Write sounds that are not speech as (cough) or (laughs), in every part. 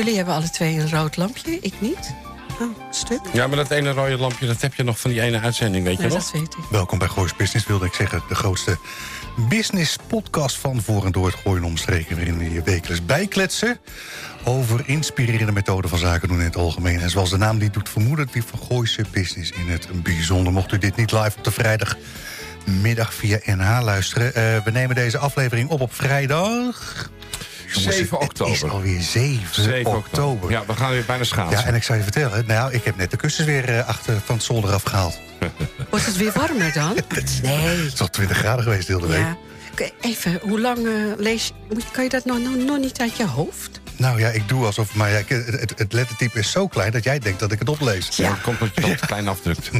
Jullie hebben alle twee een rood lampje, ik niet. Oh, stuk. Ja, maar dat ene rode lampje, dat heb je nog van die ene uitzending, weet je nog? dat weet ik. Welkom bij Goois Business, wilde ik zeggen. De grootste business podcast van voor en door het Gooien omstreken... waarin we je wekelijks bijkletsen over inspirerende methoden van zaken doen in het algemeen. En zoals de naam die doet vermoeden, die van Gooise Business in het bijzonder. Mocht u dit niet live op de vrijdagmiddag via NH luisteren... eh, we nemen deze aflevering op op vrijdag... Jongens, 7 Het is oktober. alweer 7, 7 oktober. Ja, we gaan weer bijna schaatsen. Ja, en ik zou je vertellen, nou, ik heb net de kussens weer eh, achter van het zolder afgehaald. (laughs) Wordt het weer warmer dan? (laughs) Nee. Het is al 20 graden geweest de hele week. Ja. Oké, Even, hoe lang eh, lees Kan je dat nou, nou nog niet uit je hoofd? Nou ja, ik doe alsof... Maar ja, het, het, het lettertype is zo klein dat jij denkt dat ik het oplees. Ja, dat komt omdat je het klein afdrukt.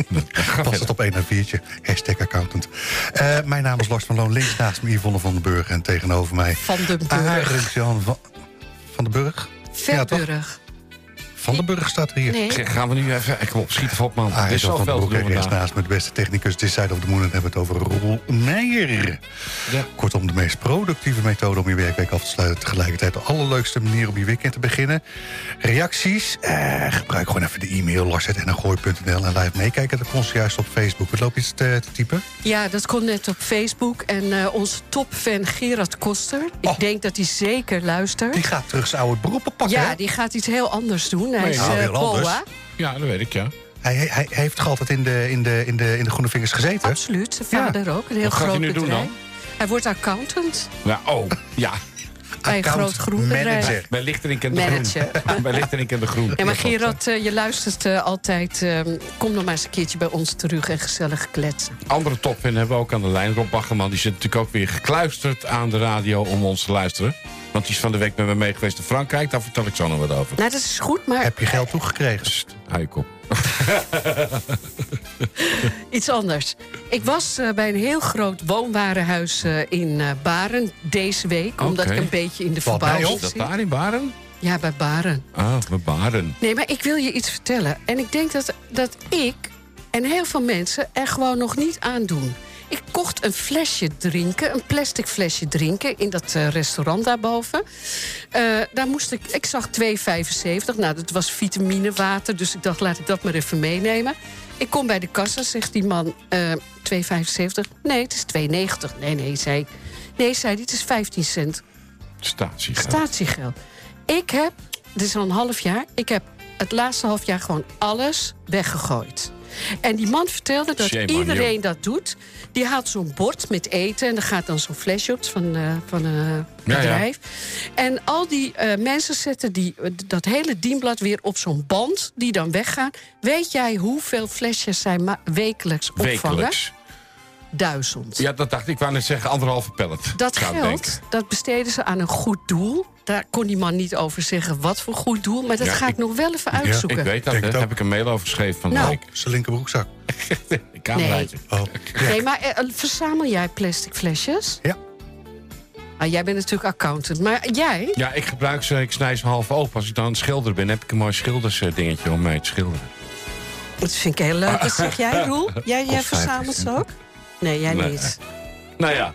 (laughs) Pas het op 1 en 4'tje. Hashtag accountant. Eh, mijn naam is Lars van Loon. Links naast me Yvonne van den Burg. En tegenover mij... Van den Burg. Van, van den Burg? Ja, toch? Verburg. Van den Burg staat er hier. Nee. Zeg, gaan we nu even... Ik op, schiet even op, man. Er is den zoveel te doen naast me de beste technicus. This side of the moon. En hebben we het over Roel Meijer. Ja. Kortom, de meest productieve methode om je werkweek af te sluiten. Tegelijkertijd de allerleukste manier om je weekend te beginnen. Reacties? Eh, gebruik gewoon even de e-mail lars.ngooi.nl en live meekijken. Dat kon ze juist op Facebook. Wat loop je te, te typen? Ja, dat kon net op Facebook. En eh, onze topfan Gerard Koster. Ik Oh. denk dat hij zeker luistert. Die gaat terug zijn oude beroepen pakken. hè? Ja, die gaat iets heel anders doen. Hij is nou, eh. POA. Ja, dat weet ik, ja. Hij, hij, hij heeft toch altijd in de, in de, in de, in de Groene Vingers gezeten? Absoluut, zijn vader ook. Een heel Wat gaat groot hij nu doen bedrijf. dan? Hij wordt accountant Ja, oh, ja. bij een groot groen bedrijf. manager. Bij Lichterink en de Manager. Groen. (laughs) Bij Lichterink en de Groen. Ja, maar Gerard, eh, je luistert eh, altijd. eh, kom nog maar eens een keertje bij ons terug en gezellig kletsen. Andere topfan hebben we ook aan de lijn. Rob Baggerman, die zit natuurlijk ook weer gekluisterd aan de radio om ons te luisteren. Want die is van de week met me mee geweest in Frankrijk. Daar vertel ik zo nog wat over. Nou, dat is goed, maar Heb je geld toegekregen? Psst, hou je kop. (laughs) iets anders. Ik was eh, bij een heel groot woonwarenhuis eh, in eh, Baren deze week. Omdat ik een beetje in de Valt mij verbouwing op. Is dat zit. daar in Baren? Ja, bij Baren. Ah, we Baren. Nee, maar ik wil je iets vertellen. En ik denk dat, dat ik en heel veel mensen er gewoon nog niet aan doen. Ik kocht een flesje drinken, een plastic flesje drinken... in dat eh, restaurant daarboven. Eh, daar moest ik, ik zag 2,75. Nou, dat was vitaminewater, dus ik dacht, laat ik dat maar even meenemen. Ik kom bij de kassa, zegt die man, eh 2,75. Nee, het is 2,90. Nee, nee, zei. Nee, zei hij, het is 15 cent Statiegeld. statiegeld. Ik heb, dit is al een half jaar, ik heb het laatste half jaar gewoon alles weggegooid. En die man vertelde dat Shame iedereen dat doet. Die haalt zo'n bord met eten en er gaat dan zo'n flesje op van, eh, van een bedrijf. En al die eh, mensen zetten die, eh, dat hele dienblad weer op zo'n band die dan weggaan. Weet jij hoeveel flesjes zij wekelijks opvangen? Wekelijks. Duizend. Ja, dat dacht ik. Ik wou net zeggen anderhalve pallet. Dat geld, dat besteden ze aan een goed doel. Daar kon die man niet over zeggen wat voor goed doel. Maar dat Ja, ga ik, ik- nog wel even uitzoeken. Ik weet dat. Daar heb ik een mail over geschreven van de Nou. week. Zijn linkerbroekzak. (laughs) Cameraatje. Oh. Nee, maar eh, verzamel jij plastic flesjes? Ja. Ah, jij bent natuurlijk accountant. Maar jij? Ja, ik gebruik ze, ik snij ze half open. Als ik dan een schilder ben, heb ik een mooi schildersdingetje om mee te schilderen. Dat vind ik heel leuk. Dat zeg jij, Roel? (laughs) Jij, jij verzamelt ze ook? Nee, jij Nee. niet. Nou ja,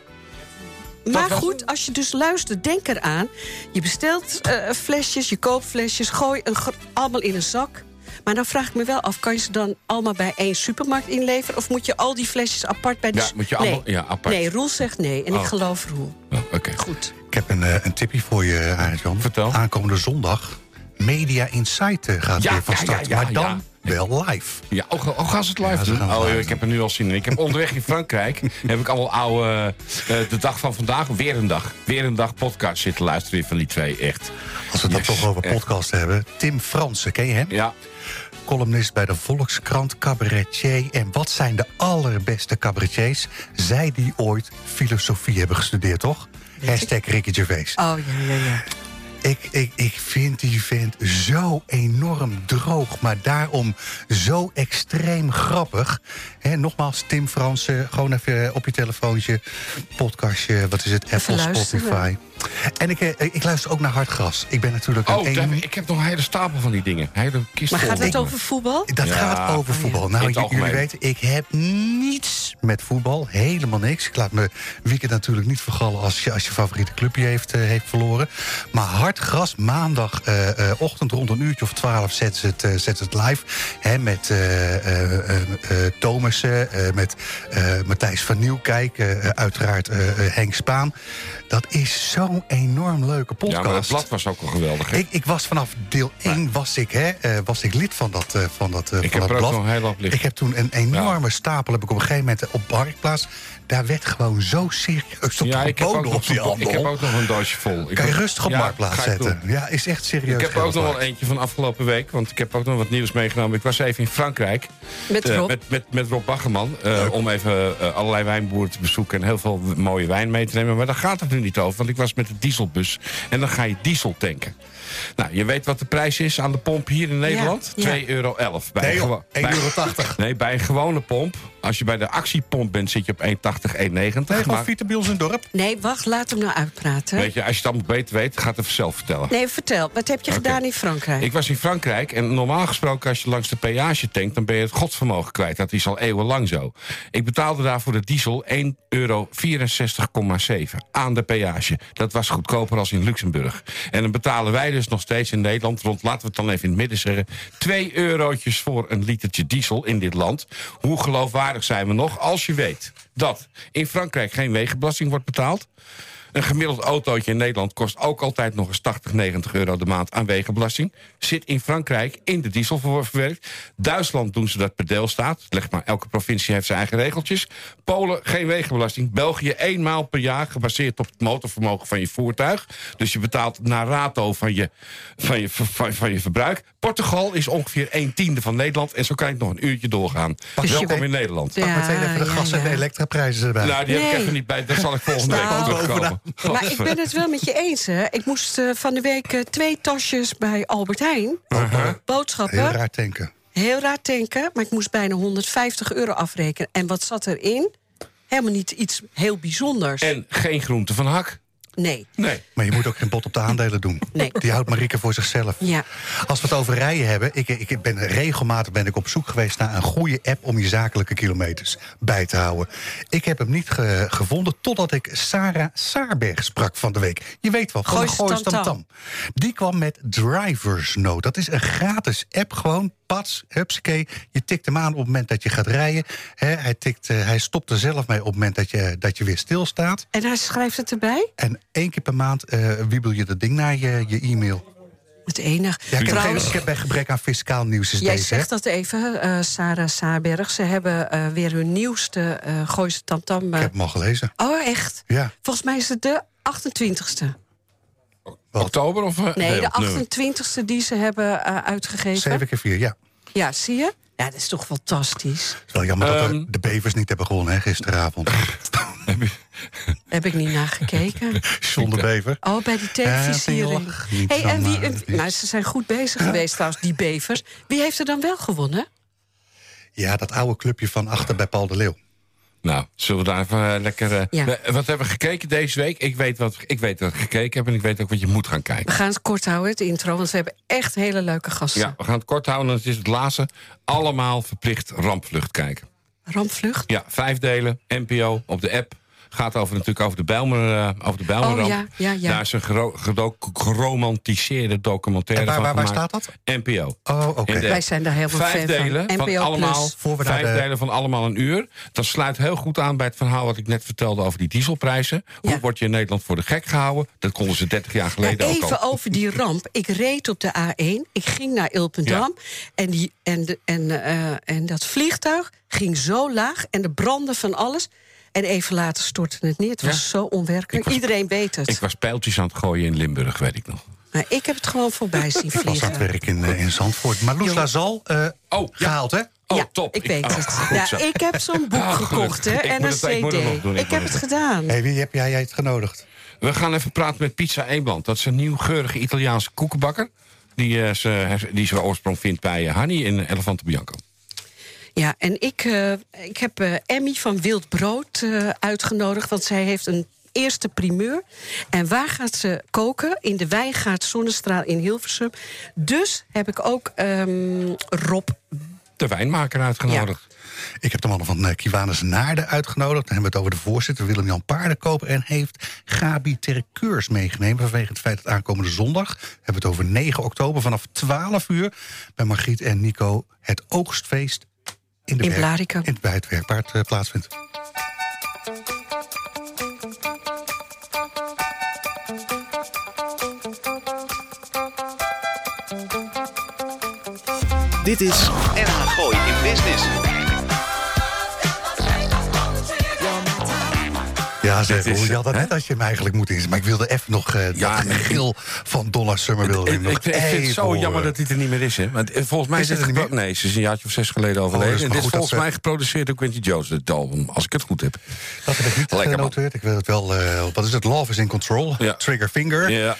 Maar goed, als je dus luistert, denk eraan. Je bestelt eh, flesjes, je koopt flesjes, gooi een allemaal in een zak. Maar dan vraag ik me wel af, kan je ze dan allemaal bij één supermarkt inleveren? Of moet je al die flesjes apart bij de... Ja, moet je nee. allemaal- ja, apart. Nee, Roel zegt nee. En ik Oh. geloof Roel. oh, oké. Goed. Ik heb een, eh, een tipje voor je, Arend-Jan. Vertel. Aankomende zondag, Media Insight eh, gaat Ja, weer van start. ja, ja, maar dan wel live. Ja, oh, ga- oh, gaan ze het live Ja, doen? het Oh, live ik heb er nu al zin in. Ik heb onderweg in Frankrijk (laughs) heb ik allemaal oude... eh, de dag van vandaag, weer een dag. Weer een dag podcast zitten luisteren van die twee, echt. Als we het Yes, dan toch over echt. podcast hebben. Tim Fransen, ken je hem? Ja, Columnist bij de Volkskrant, cabaretier. En wat zijn de allerbeste cabaretiers? Zij die ooit filosofie hebben gestudeerd, toch? Hashtag Ricky Gervais. Oh, ja, ja, ja. Ik, ik, ik vind die vent zo enorm droog, maar daarom zo extreem grappig. Hè, nogmaals, Tim Fransen, gewoon even op je telefoontje, podcastje, wat is het, Apple, luisteren. Spotify. En ik, eh, ik luister ook naar Hardgras. Ik ben natuurlijk Oh, een... daar- een- ik heb nog een hele stapel van die dingen. Hele kist Maar gaat het over voetbal? Dat Ja, gaat over oh voetbal. Nou, jullie algemeen. weten, ik heb niets met voetbal. Helemaal niks. Ik laat mijn weekend natuurlijk niet vergallen als je, als je favoriete clubje heeft, eh, heeft verloren. Maar gras, maandag eh, eh, rond een uurtje of twaalf zetten ze het, eh, zetten ze het live. Hè, met Thomassen, met Matthijs van Nieuwkijk, uiteraard Henk Spaan. Dat is zo'n enorm leuke Ja, podcast. maar het blad was ook al geweldig. hè? Ik, ik was vanaf deel 1 was ik, hè, was ik lid van dat, van dat, Ik van heb dat blad. Ik heb toen een enorme stapel heb ik op een gegeven moment op Marktplaats. Daar werd gewoon zo serieus op ja, ik heb, ook geboden nog op die zo'n- ik heb handel. ook nog een doosje vol. Ik Kan je rustig op Ja, Marktplaats zetten. doen. Ja, is echt serieus. Ik heb ook nog wel eentje van afgelopen week. Want ik heb ook nog wat nieuws meegenomen. Ik was even in Frankrijk. Met eh, Rob? met, met, met Rob Baggerman. eh, om even eh, allerlei wijnboeren te bezoeken. En heel veel mooie wijn mee te nemen. Maar daar gaat het nu niet over. Want ik was met de dieselbus. En dan ga je diesel tanken. Nou, je weet wat de prijs is aan de pomp hier in Nederland? ja. 2,11 euro. Bij Nee, een joh, gewo- 1,80 bij- euro. Nee, bij een gewone pomp. Als je bij de actiepomp bent, zit je op 1,80, 1,90. Nee, gewoon Maar Vita bij ons in het dorp. Nee, wacht, laat hem nou uitpraten. weet je, als je het allemaal beter weet, gaat het zelf vertellen. Nee, vertel. Wat heb je gedaan in Frankrijk? Ik was in Frankrijk en normaal gesproken als je langs de peage tankt... dan ben je het godsvermogen kwijt. Dat is al eeuwenlang zo. Ik betaalde daar voor de diesel 1,64,7 euro aan de peage. Dat was goedkoper als in Luxemburg. En dan betalen wij dus nog steeds in Nederland... rond, laten we het dan even in het midden zeggen... 2 eurotjes voor een litertje diesel in dit land. Hoe geloofwaardig zijn we nog als je weet... dat in Frankrijk geen wegenbelasting wordt betaald... Een gemiddeld autootje in Nederland kost ook altijd nog eens 80, 90 euro de maand aan wegenbelasting. Zit in Frankrijk in de diesel ver- verwerkt. Duitsland doen ze dat per deelstaat. Leg maar, elke provincie heeft zijn eigen regeltjes. Polen geen wegenbelasting. België eenmaal per jaar gebaseerd op het motorvermogen van je voertuig. Dus je betaalt naar rato van je, van je, van, van je verbruik. Portugal is ongeveer een tiende van Nederland. En zo kan ik nog een uurtje doorgaan. Dus je Welkom weet- in Nederland. Ja, Pak meteen even de gas- en ja. de elektraprijzen erbij. Nou, die heb ik Nee. even niet bij. Daar zal ik volgende week op terugkomen. Maar ik ben het wel met je eens, hè. Ik moest eh, van de week eh, twee tasjes bij Albert Heijn. Boodschappen. Heel raar tanken. Heel raar tanken, maar ik moest bijna 150 euro afrekenen. En wat zat erin? Helemaal niet iets heel bijzonders. En geen groente van hak. Nee. Nee. Maar je moet ook geen bot op de aandelen doen. Nee. Die houdt Marieke voor zichzelf. Ja. Als we het over rijden hebben, ik, ik ben regelmatig ben ik op zoek geweest naar een goede app om je zakelijke kilometers bij te houden. Ik heb hem niet ge- gevonden totdat ik Sarah Saarberg sprak van de week. Je weet wel, van Goois Tamtam. Tamtam. Die kwam met Drivers Note. Dat is een gratis app, gewoon pats, hupsakee. Je tikt hem aan op het moment dat je gaat rijden. Hij, tikt, eh, hij stopt er zelf mee op het moment dat je, dat je weer stilstaat. En hij schrijft het erbij? En één keer per maand eh, wiebel je dat ding naar je, je e-mail. Het enige. Ja, ik, heb Trouwens, geen- ik heb bij gebrek aan fiscaal nieuws is jij deze. hè? zegt dat even, eh, Sarah Saarberg. Ze hebben weer hun nieuwste eh Gooise Tamtam. Ik heb hem al gelezen. Oh, echt? Ja. Volgens mij is het de 28ste. Wat? Oktober of... eh, Nee, de nummer? 28ste die ze hebben eh, uitgegeven. 7 keer 4, ja. Ja, zie je? Ja, dat is toch fantastisch. Het is wel jammer dat Ehm. de, bevers niet hebben gewonnen hè, gisteravond. (laughs) Heb ik niet nagekeken. (laughs) Zonder bever. Oh, bij die Ja, televisiering. wel? hey, en wie, nou, ze zijn goed bezig geweest trouwens, die bevers. Wie heeft er dan wel gewonnen? Ja, dat oude clubje van achter bij Paul de Leeuw. Nou, zullen we daar even eh, lekker... eh, Ja. we- wat hebben we gekeken deze week? Ik weet, wat, ik weet wat ik gekeken heb en ik weet ook wat je moet gaan We kijken. gaan het kort houden, het intro, want we hebben echt hele leuke gasten. Ja, we gaan het kort houden. Het is het laatste. Allemaal verplicht rampvlucht kijken. Rampvlucht. Ja, vijf delen, NPO, op de app. Gaat over, natuurlijk over de Bijlmer, eh, over de Bijlmerramp. Oh, ja, ja, ja. Daar is een gero- geromantiseerde documentaire En waar- van waar- waar staat dat? NPO. Oh, oké. Wij zijn daar helemaal vijf fan delen van. van NPO allemaal, we naar vijf de- delen van allemaal een uur. Dat sluit heel goed aan bij het verhaal wat ik net vertelde over die dieselprijzen. Hoe Ja. word je in Nederland voor de gek gehouden? Dat konden ze 30 jaar Ja, geleden ook even al. over die ramp. Ik reed op de A1, ik ging naar Ilpendam... En, die, en, de, en, eh, en dat vliegtuig ging zo laag en er brandde van alles... En even later stortte het neer. Het was Ja. zo onwerkelijk. Was- Iedereen weet het. Ik was pijltjes aan het gooien in Limburg, weet ik nog. Maar ik heb het gewoon voorbij zien Ik was aan het vliegen. werk in, eh, in Zandvoort. Maar Loes. Lazal, eh Oh, ja. gehaald hè? Oh, ja, top. ik weet oh, het. Ja, ik heb zo'n boek Ah, (laughs) gekocht, hè, en een ik cd. doen, ik heb het het gedaan. Hey, wie heb jij, jij het genodigd? We gaan even praten met Pizza Eemland. Dat is een nieuw geurige Italiaanse koekenbakker. Die, uh, ze, die zijn oorsprong vindt bij uh, Hanny in Elefante Bianco. Ja, en ik, uh, ik heb uh, Emmy van Wild Brood uh, uitgenodigd... want zij heeft een eerste primeur. En waar gaat ze koken? In de Wijngaard Zonnestraal in Hilversum. Dus heb ik ook um, Rob... De wijnmaker uitgenodigd. Ja. Ik heb de mannen van Kiwanis Naarden uitgenodigd. Dan hebben we het over de voorzitter Willem-Jan Paardenkoper... en heeft Gabi Terkeurs meegenomen vanwege het feit dat aankomende zondag... hebben we het over 9 oktober vanaf 12 uur... bij Margriet en Nico het oogstfeest in, de in werk, in, bij het werkpaard uh, plaatsvindt. Dit is NH Gooi in Business. Ja, Dit is, je had dat net als je hem eigenlijk moet inzetten. Maar ik wilde even nog uh, Ja, dat van Donna Summer wilde Ik, ik nog ik, vind het zo horen. jammer dat hij er niet meer is. Hè? Want eh, volgens mij Is het het niet gepro- Nee, ze is een jaartje of zes geleden Oh, overleden. en dit is volgens mij geproduceerd door Quincy Jones, het album. Als ik het goed heb. Dat heb ik niet Lekker, genoteerd. Ik wil het wel, uh, wat is het? Love is in control. Ja. Trigger finger. Ja.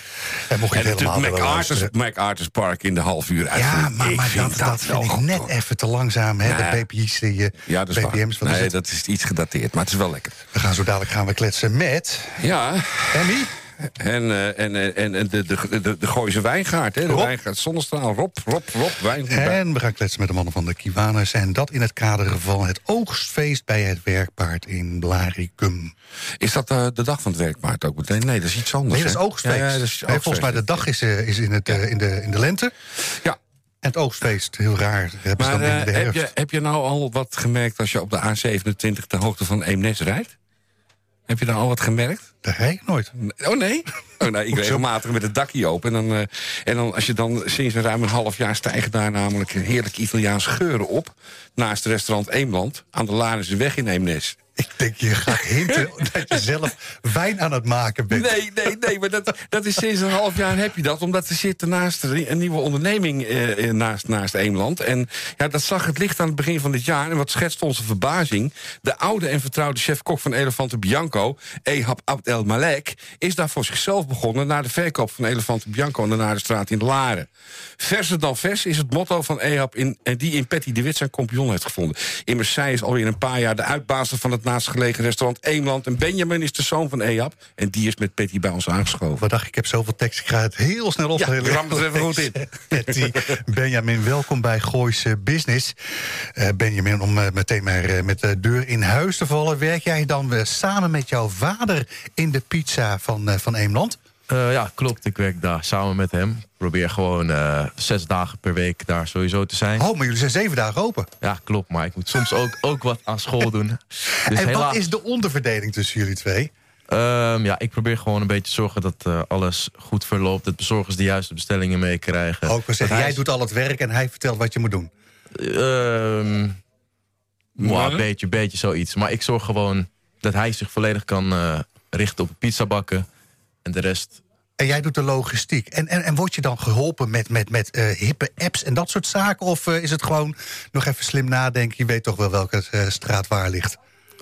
En mocht je En natuurlijk MacArthur's. MacArthur's Park in de half uur Ja, uitvoering. maar, dat, dat vind ik net even te langzaam. Hè? Nee. De BPI's, die, uh, Ja, dat. BPM's. Wat Nee, dat is iets gedateerd, maar het is wel lekker. We gaan zo dadelijk gaan we kletsen met Ja, Emmy. En, eh, en, en, en de, de, de, de Gooise Wijngaard, hè? De Rob. Wijngaard Zonnestraal. Rob, Rob, Rob, Wijn. En we gaan kletsen met de mannen van de Kiwanis. En dat in het kader van het oogstfeest bij het werkpaard in Blaricum. Is dat eh, de dag van het werkpaard ook meteen? Nee, dat is iets anders. Nee, dat is oogstfeest. Ja, ja, dat is Nee, volgens mij de dag is, eh, is in, het, eh, in, de, in de lente. Ja, En het oogstfeest, heel raar, hebben ze maar dan in eh, de heb, herfst. je, heb je nou al wat gemerkt als je op de A27 de hoogte van Eemnes rijdt? Heb je daar al wat gemerkt? Dat rijd ik nooit. Oh nee? Oh, nou, ik regelmatig met het dakje open. En dan, eh, en dan als je dan sinds een ruim een half jaar stijgen daar namelijk heerlijk Italiaans geuren op. Naast het restaurant Eemland aan de Larense weg in Eemnes. Ik denk, je gaat hinten (laughs) dat je zelf wijn aan het maken bent. Nee, nee, nee, maar dat, dat is sinds een half jaar heb je dat. Omdat er zit daarnaast een nieuwe onderneming eh, naast, naast Eemland. En ja, dat zag het licht aan het begin van dit jaar. En wat schetst onze verbazing? De oude en vertrouwde chef-kok van Elefante Bianco, Ehab Abd El Malek... is daar voor zichzelf begonnen na de verkoop van Elefante Bianco... en de straat in de Laren. Verser dan vers is het motto van Ehab in, en die in Patty de Wit zijn compagnon heeft gevonden. Immers zij is alweer een paar jaar de uitbazer van het naastgelegen restaurant Eemland... en Benjamin is de zoon van Ehab en die is met Patty bij ons aangeschoven. Wat dacht ik, ik heb zoveel tekst, ik ga het heel snel opdelen. Ja, ram het er even goed in. (laughs) Patty, Benjamin, welkom bij Goois eh, Business. Eh, Benjamin, om eh, meteen maar met de deur in huis te vallen... werk jij dan samen met jouw vader in de pizza van, van Eemland? Eh, ja, klopt. Ik werk daar samen met hem. Ik probeer gewoon eh, zes dagen per week daar sowieso te zijn. Oh, maar jullie zijn zeven dagen open. Ja, klopt. Maar ik moet soms ook, ook wat aan school (laughs) doen. Dus en helaas, wat is de onderverdeling tussen jullie twee? ehm, ja, ik probeer gewoon een beetje te zorgen dat eh, alles goed verloopt. Dat bezorgers de juiste bestellingen meekrijgen. Ook we zeggen, jij doet al het werk en hij vertelt wat je moet doen. Ehm, een beetje, beetje zoiets. Maar ik zorg gewoon dat hij zich volledig kan eh, richten op pizza bakken. En de rest En jij doet de logistiek. En, en, en word je dan geholpen met, met, met eh, hippe apps en dat soort zaken? Of eh, is het gewoon nog even slim nadenken? Je weet toch wel welke eh, straat waar ligt.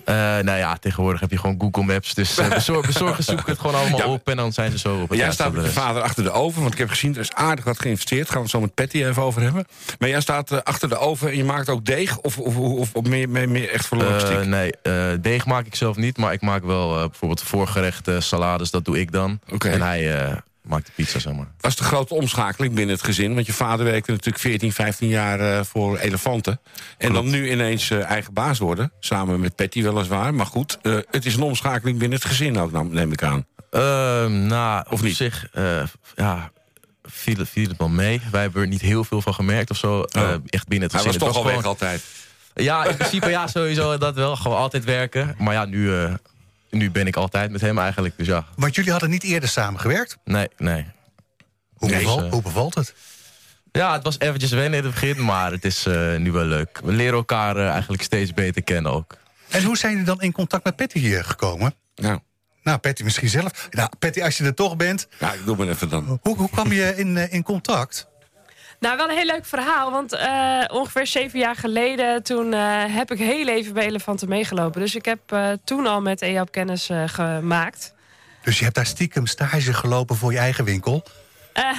Eh, nou ja, tegenwoordig heb je gewoon Google Maps. Dus eh, (laughs) bezor- bezorgers zoeken het gewoon allemaal Ja, op. En dan zijn ze zo op het jij staat met je vader achter de oven, want ik heb gezien, er is aardig wat geïnvesteerd. Gaan we het zo met Patty even over hebben. Maar jij staat eh, achter de oven en je maakt ook deeg? Of, of, of, of meer, meer, meer echt voor logistiek? Eh, nee, eh, deeg maak ik zelf niet. Maar ik maak wel bijvoorbeeld voorgerechte salades. Dat doe ik dan. En hij maakt de pizza, zeg maar. was de grote omschakeling binnen het gezin. Want je vader werkte natuurlijk 14, 15 jaar eh, voor elefanten. En dan nu ineens eh, eigen baas worden. Samen met Patty weliswaar. Maar goed, eh, het is een omschakeling binnen het gezin ook, neem ik aan. Ehm nou, Of op niet? zich ja, viel, het- viel het wel mee. Wij hebben er niet heel veel van gemerkt of zo. eh, echt binnen het Oh. Hij gezin. was toch al weg altijd. Ja, in principe ja, sowieso dat wel. Gewoon altijd werken. Maar ja, nu, nu ben ik altijd met hem eigenlijk. Dus ja, Want jullie hadden niet eerder samengewerkt. nee, nee. Hoe, Nee, beval- eh, hoe bevalt het? Ja, het was eventjes wennen in het begin, maar het is eh, nu wel leuk. We leren elkaar eh, eigenlijk steeds beter kennen ook. En hoe zijn jullie dan in contact met Patty hier gekomen? Nou, Nou, Patty misschien zelf. Nou, Patty, als je er toch bent, ja, ik doe maar even dan. hoe, hoe kwam je in, in contact? Nou, wel een heel leuk verhaal. Want eh, ongeveer zeven jaar geleden... toen eh, heb ik heel even bij Elefanten meegelopen. Dus ik heb eh, toen al met EAP kennis gemaakt. Dus je hebt daar stiekem stage gelopen voor je eigen winkel? (laughs)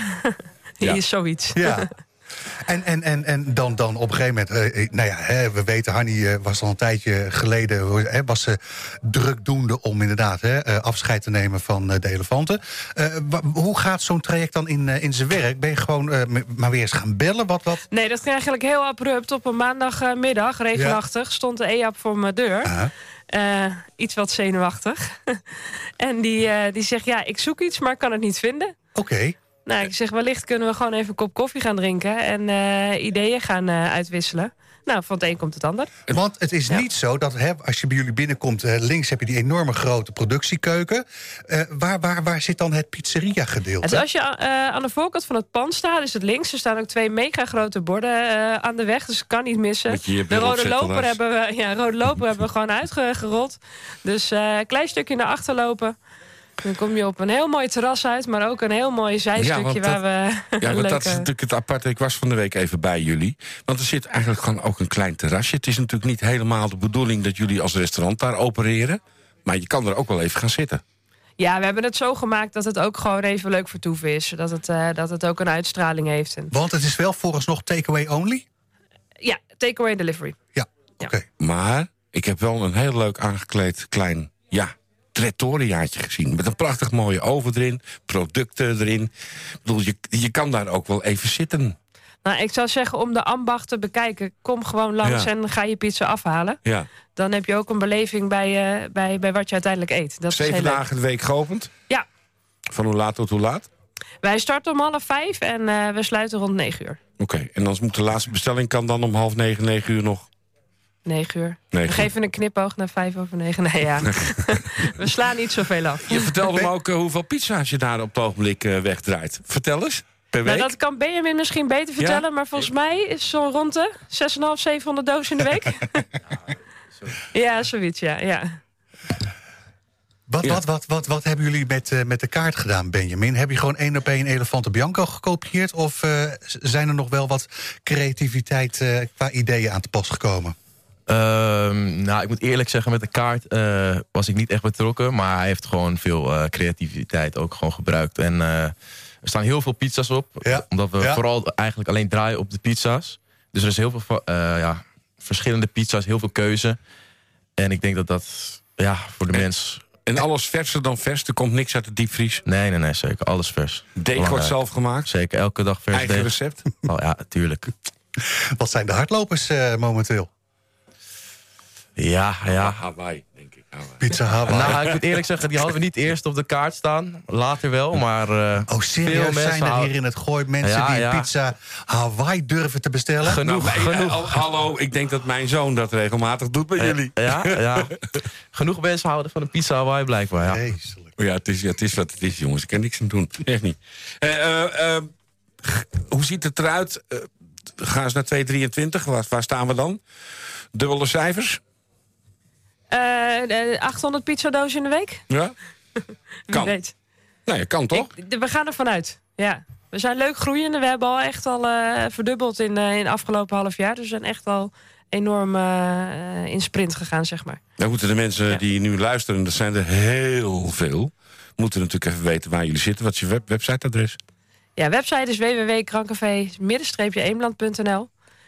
Is (laughs) zoiets. Ja. (laughs) En, en, en, en dan, dan op een gegeven moment, eh, eh, nou ja, hè, we weten, Hanny eh, was al een tijdje geleden, hè, was ze drukdoende om inderdaad hè, eh, afscheid te nemen van de elefanten. Eh, hoe gaat zo'n traject dan in, in zijn werk? Ben je gewoon eh, maar weer eens gaan bellen? Wat, wat? Nee, dat ging eigenlijk heel abrupt. Op een maandagmiddag, regenachtig, stond de EAP voor mijn deur. Eh, iets wat zenuwachtig. (laughs) en die, die zegt, ja, ik zoek iets, maar ik kan het niet vinden. Oké. Nou, ik zeg, wellicht kunnen we gewoon even een kop koffie gaan drinken... en eh, ideeën gaan eh, uitwisselen. Nou, van het een komt het ander. Want het is niet zo dat hè, als je bij jullie binnenkomt, eh, links heb je die enorme grote productiekeuken. Eh, waar, waar, waar zit dan het pizzeria gedeelte? Dus als je eh, aan de voorkant van het pand staat, is het links. Er staan ook twee mega grote borden eh, aan de weg, dus dat kan niet missen. De rode loper, hebben we, ja, rode loper hebben we gewoon uitgerold. Dus eh, een klein stukje naar achter lopen. Dan kom je op een heel mooi terras uit, maar ook een heel mooi zijstukje want waar we. Ja, (laughs) want dat is natuurlijk het aparte. Ik was van de week even bij jullie. Want er zit eigenlijk gewoon ook een klein terrasje. Het is natuurlijk niet helemaal de bedoeling dat jullie als restaurant daar opereren. Maar je kan er ook wel even gaan zitten. Ja, we hebben het zo gemaakt dat het ook gewoon even leuk vertoeven is. Dat het, eh, dat het ook een uitstraling heeft. En, Want het is wel vooralsnog takeaway only? ja, takeaway delivery. Ja, Ja. oké. Maar ik heb wel een heel leuk aangekleed klein, ja, trattoriaatje gezien. Met een prachtig mooie oven erin, producten erin. Ik bedoel, je, je kan daar ook wel even zitten. Nou, ik zou zeggen, om de ambacht te bekijken, kom gewoon langs Ja. en ga je pizza afhalen. Ja. Dan heb je ook een beleving bij, eh, bij, bij wat je uiteindelijk eet. Dat is Zeven dagen de week geopend. Ja, Van hoe laat tot hoe laat? wij starten om half vijf en eh, we sluiten rond negen uur. Oké, en dan moet de laatste bestelling kan dan om half negen, negen uur nog. Negen uur. Negen we geven een knipoog naar vijf over negen. Nee, ja. (laughs) we slaan niet zoveel af. Je vertelde me ook eh, hoeveel pizza's je daar op het ogenblik eh, wegdraait. Vertel eens, per week? Nou, dat kan Benjamin misschien beter vertellen, maar volgens mij is zo'n rond de 6.500, 700 dozen in de week. (laughs) (laughs) ja, zoiets, ja. ja. Wat, Ja. wat, wat, wat, wat hebben jullie met, eh, met de kaart gedaan, Benjamin? Heb je gewoon één op één Elefante Bianco gekopieerd? Of eh, zijn er nog wel wat creativiteit eh, qua ideeën aan te pas gekomen? Ehm, nou, ik moet eerlijk zeggen, met de kaart eh, was ik niet echt betrokken. Maar hij heeft gewoon veel eh, creativiteit ook gewoon gebruikt. En eh, er staan heel veel pizza's op. Ja. Omdat we Ja. vooral eigenlijk alleen draaien op de pizza's. Dus er is heel veel eh, ja, verschillende pizza's, heel veel keuze. En ik denk dat dat ja, voor de En- mens... En alles verser dan vers, er komt niks uit de diepvries. Nee, nee, nee, zeker. Alles vers. Deeg wordt zelf gemaakt. Zeker, elke dag vers Eigen deeg. recept. Oh, ja, tuurlijk. Wat zijn de hardlopers eh, momenteel? Ja, ja. Hawaii, denk ik. Hawaii. Pizza Hawaii. Nou, ik moet eerlijk zeggen, die hadden we niet eerst op de kaart staan. Later wel, maar... eh, Oh, serieus? veel mensen Zijn er houden- hier in het gooi mensen Ja, die ja. pizza Hawaii durven te bestellen? Genoeg, Nou, maar, eh, genoeg. al- hallo, ik denk dat mijn zoon dat regelmatig doet bij jullie. Ja, (laughs) ja. Genoeg mensen houden van een pizza Hawaii blijkbaar, ja. Ja, het is, ja, het is wat het is, jongens. Ik kan niks aan doen. Echt niet. Eh, eh, eh, hoe ziet het eruit? Eh, gaan ze naar 223? Waar, waar staan we dan? Dubbele cijfers? Eh, eh, 800 pizzadozen in de week? Ja? (laughs) Kan. weet. Nou, je kan toch? Ik- we gaan ervan uit. Ja. We zijn leuk groeiende. We hebben al echt al eh, verdubbeld in, eh in het afgelopen half jaar. Dus we zijn echt al enorm eh, in sprint gegaan, zeg maar. Dan moeten de mensen Ja. die nu luisteren, dat zijn er heel veel... moeten natuurlijk even weten waar jullie zitten. Wat is je web websiteadres? Ja, website is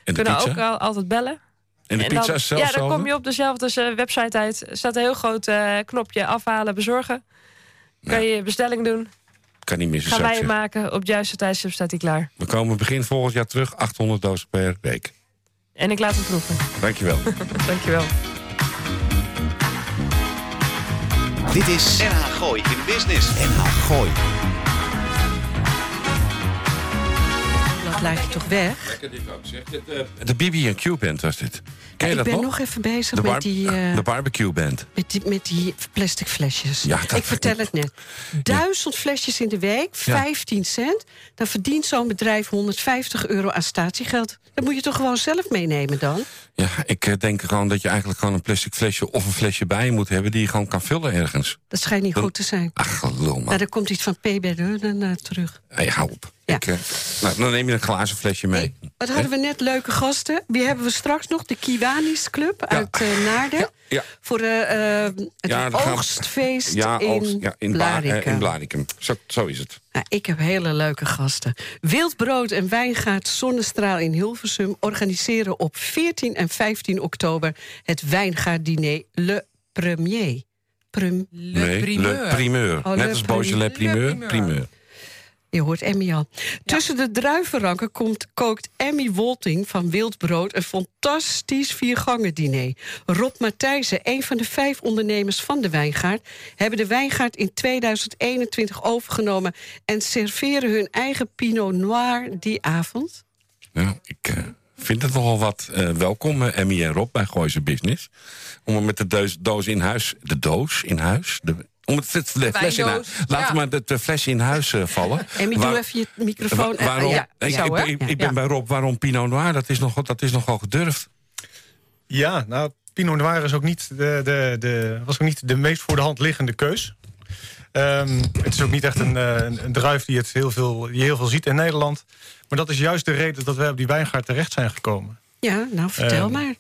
de Kunnen pizza? ook al, altijd bellen. En de En pizza dan, is zelf Ja, dan kom je op dezelfde eh, website uit. Er staat een heel groot eh, knopje afhalen, bezorgen. Kan je je bestelling doen. Kan niet missen, Gaan wij maken. Op het juiste tijdstip staat hij klaar. We komen begin volgend jaar terug. 800 dozen per week. En ik laat hem proeven. Dankjewel. (laughs) Dankjewel. Dit is NH Gooi in Business. NH Gooi. Je toch weg? De BB&Q band was dit. Ken je ik dat ben nog? nog even bezig met die... eh, de barbecue band. Met die, met die plastic flesjes. Ja, dat- ik vertel het net. Duizend flesjes in de week, 15 cent. Dan verdient zo'n bedrijf 150 euro aan statiegeld. Dat moet je toch gewoon zelf meenemen dan? Ja, ik eh, denk gewoon dat je eigenlijk gewoon een plastic flesje of een flesje bij je moet hebben die je gewoon kan vullen ergens. Dat schijnt niet goed te zijn. Ach, gelul man. Nou, er komt iets van P bij de Hunnen, eh, terug. Hey, hou op. Ja. Ik, eh, nou, dan neem je een glazen flesje mee. Hey, wat hadden we net leuke gasten? Wie hebben we straks nog? De Kiwanis Club uit Naarden. Ja, ja. Voor de, eh, het Ja, we- oogstfeest Ja, in, ja, in, eh, Blarikum. in Blarikum. Zo, zo is het. Nou, ik heb hele leuke gasten. Wildbrood en Wijngaard Zonnestraal in Hilversum... organiseren op 14 en 15 oktober het Wijngaarddiner Le Premier. Prum. Le nee, primeur. Le primeur. Oh, Net Le als Beaujolais primeur. primeur. Je hoort Emmy al. Tussen de druivenranken komt, kookt Emmy Wolting van Wildbrood... een fantastisch viergangen diner. Rob Matthijssen, een van de vijf ondernemers van de Wijngaard... hebben de Wijngaard in 2021 overgenomen... en serveren hun eigen Pinot Noir die avond. Nou, ik eh, vind het nogal wat eh, welkom, eh, Emmy en Rob, bij Gooise Business. Om er met de doos, doos in huis... De doos in huis? De, om het, het fles in huis... wijndoos, Laten ja. maar de, de fles in huis eh, vallen. (laughs) Emmy, Waar- doe even je microfoon. Wa- waarom, Eh, ja, ik, zo, ik, ben- ik, ik ben Ja. bij Rob, waarom Pinot Noir? Dat is, nog, dat is nogal gedurfd. Ja, nou, Pinot Noir is ook niet de, de, de, was ook niet de meest voor de hand liggende keus. Ehm, het is ook niet echt een, eh, een, een druif die, het heel veel, die je heel veel ziet in Nederland. Maar dat is juist de reden dat wij op die wijngaard terecht zijn gekomen. Ja, nou vertel Ehm, maar.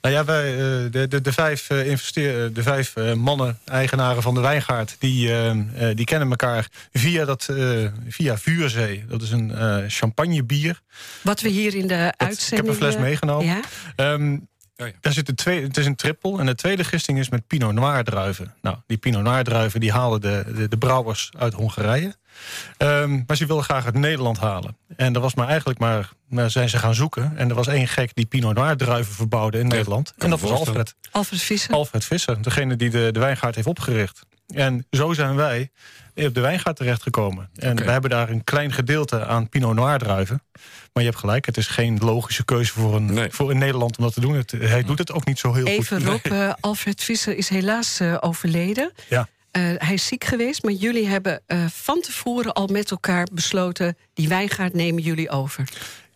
Nou ja, wij, eh, de, de, de vijf, eh, investeer, eh, de vijf mannen, eigenaren van de wijngaard... die, die kennen elkaar via, dat, via Vuurzee. Dat is een champagnebier. Wat we hier in de Dat- uitzending... ik heb een fles meegenomen. Ja? Ehm, Oh ja. daar zit een twee, het is een trippel. En de tweede gisting is met Pinot Noir druiven. Nou, die Pinot Noir druiven die halen de, de, de brouwers uit Hongarije. Ehm, maar ze wilden graag uit Nederland halen. En er was maar eigenlijk maar, maar zijn ze gaan zoeken. En er was één gek die Pinot Noir druiven verbouwde in Nederland. En dat was. Alfred. Alfred Visser. Alfred Visser, degene die de, de wijngaard heeft opgericht. En zo zijn wij op de wijngaard terechtgekomen. En we hebben daar een klein gedeelte aan Pinot Noir druiven. Maar je hebt gelijk, het is geen logische keuze voor een, Nee. voor in Nederland om dat te doen. Het, hij doet het ook niet zo heel Even goed. Rob, eh, Alfred Visser is helaas eh, overleden. Ja. Eh, hij is ziek geweest, maar jullie hebben eh, van tevoren al met elkaar besloten... die wijngaard nemen jullie over.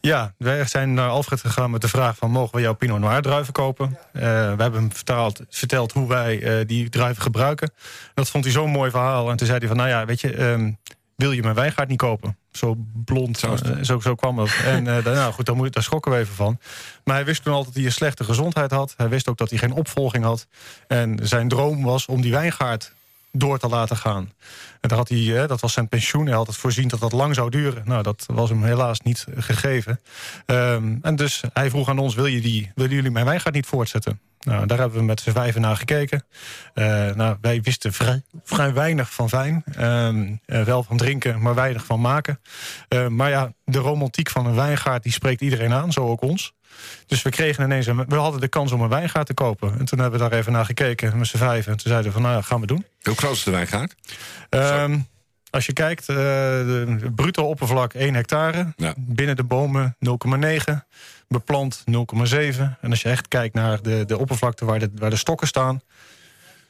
Ja, wij zijn naar Alfred gegaan met de vraag van... mogen we jouw Pinot Noir druiven kopen? Eh, we hebben hem vertaald, verteld hoe wij eh, die druiven gebruiken. Dat vond hij zo'n mooi verhaal. En toen zei hij van, nou ja, weet je... ehm, wil je mijn wijngaard niet kopen? Zo blond, Zo eh, zo, zo kwam dat. (laughs) En daar- nou goed, daar, moet, daar schrokken we even van. Maar hij wist toen altijd dat hij een slechte gezondheid had. Hij wist ook dat hij geen opvolging had. En zijn droom was om die wijngaard door te laten gaan. En daar had hij, dat was zijn pensioen. Hij had het voorzien dat dat lang zou duren. Nou, dat was hem helaas niet gegeven. Ehm, en dus hij vroeg aan ons, wil je die, willen jullie mijn wijngaard niet voortzetten? Nou, daar hebben we met z'n vijven naar gekeken. Eh, nou, wij wisten vrij, vrij weinig van wijn. Ehm, eh, wel van drinken, maar weinig van maken. Eh, maar ja, de romantiek van een wijngaard... die spreekt iedereen aan, zo ook ons. Dus we kregen ineens... Een, we hadden de kans om een wijngaard te kopen. En toen hebben we daar even naar gekeken met z'n vijven. En toen zeiden we van, nou gaan we doen. Hoe groot is de wijngaard? Ehm, als je kijkt, eh de bruto oppervlak 1 hectare. Ja. Binnen de bomen 0,9. Beplant 0,7. En als je echt kijkt naar de, de oppervlakte waar de, waar de stokken staan...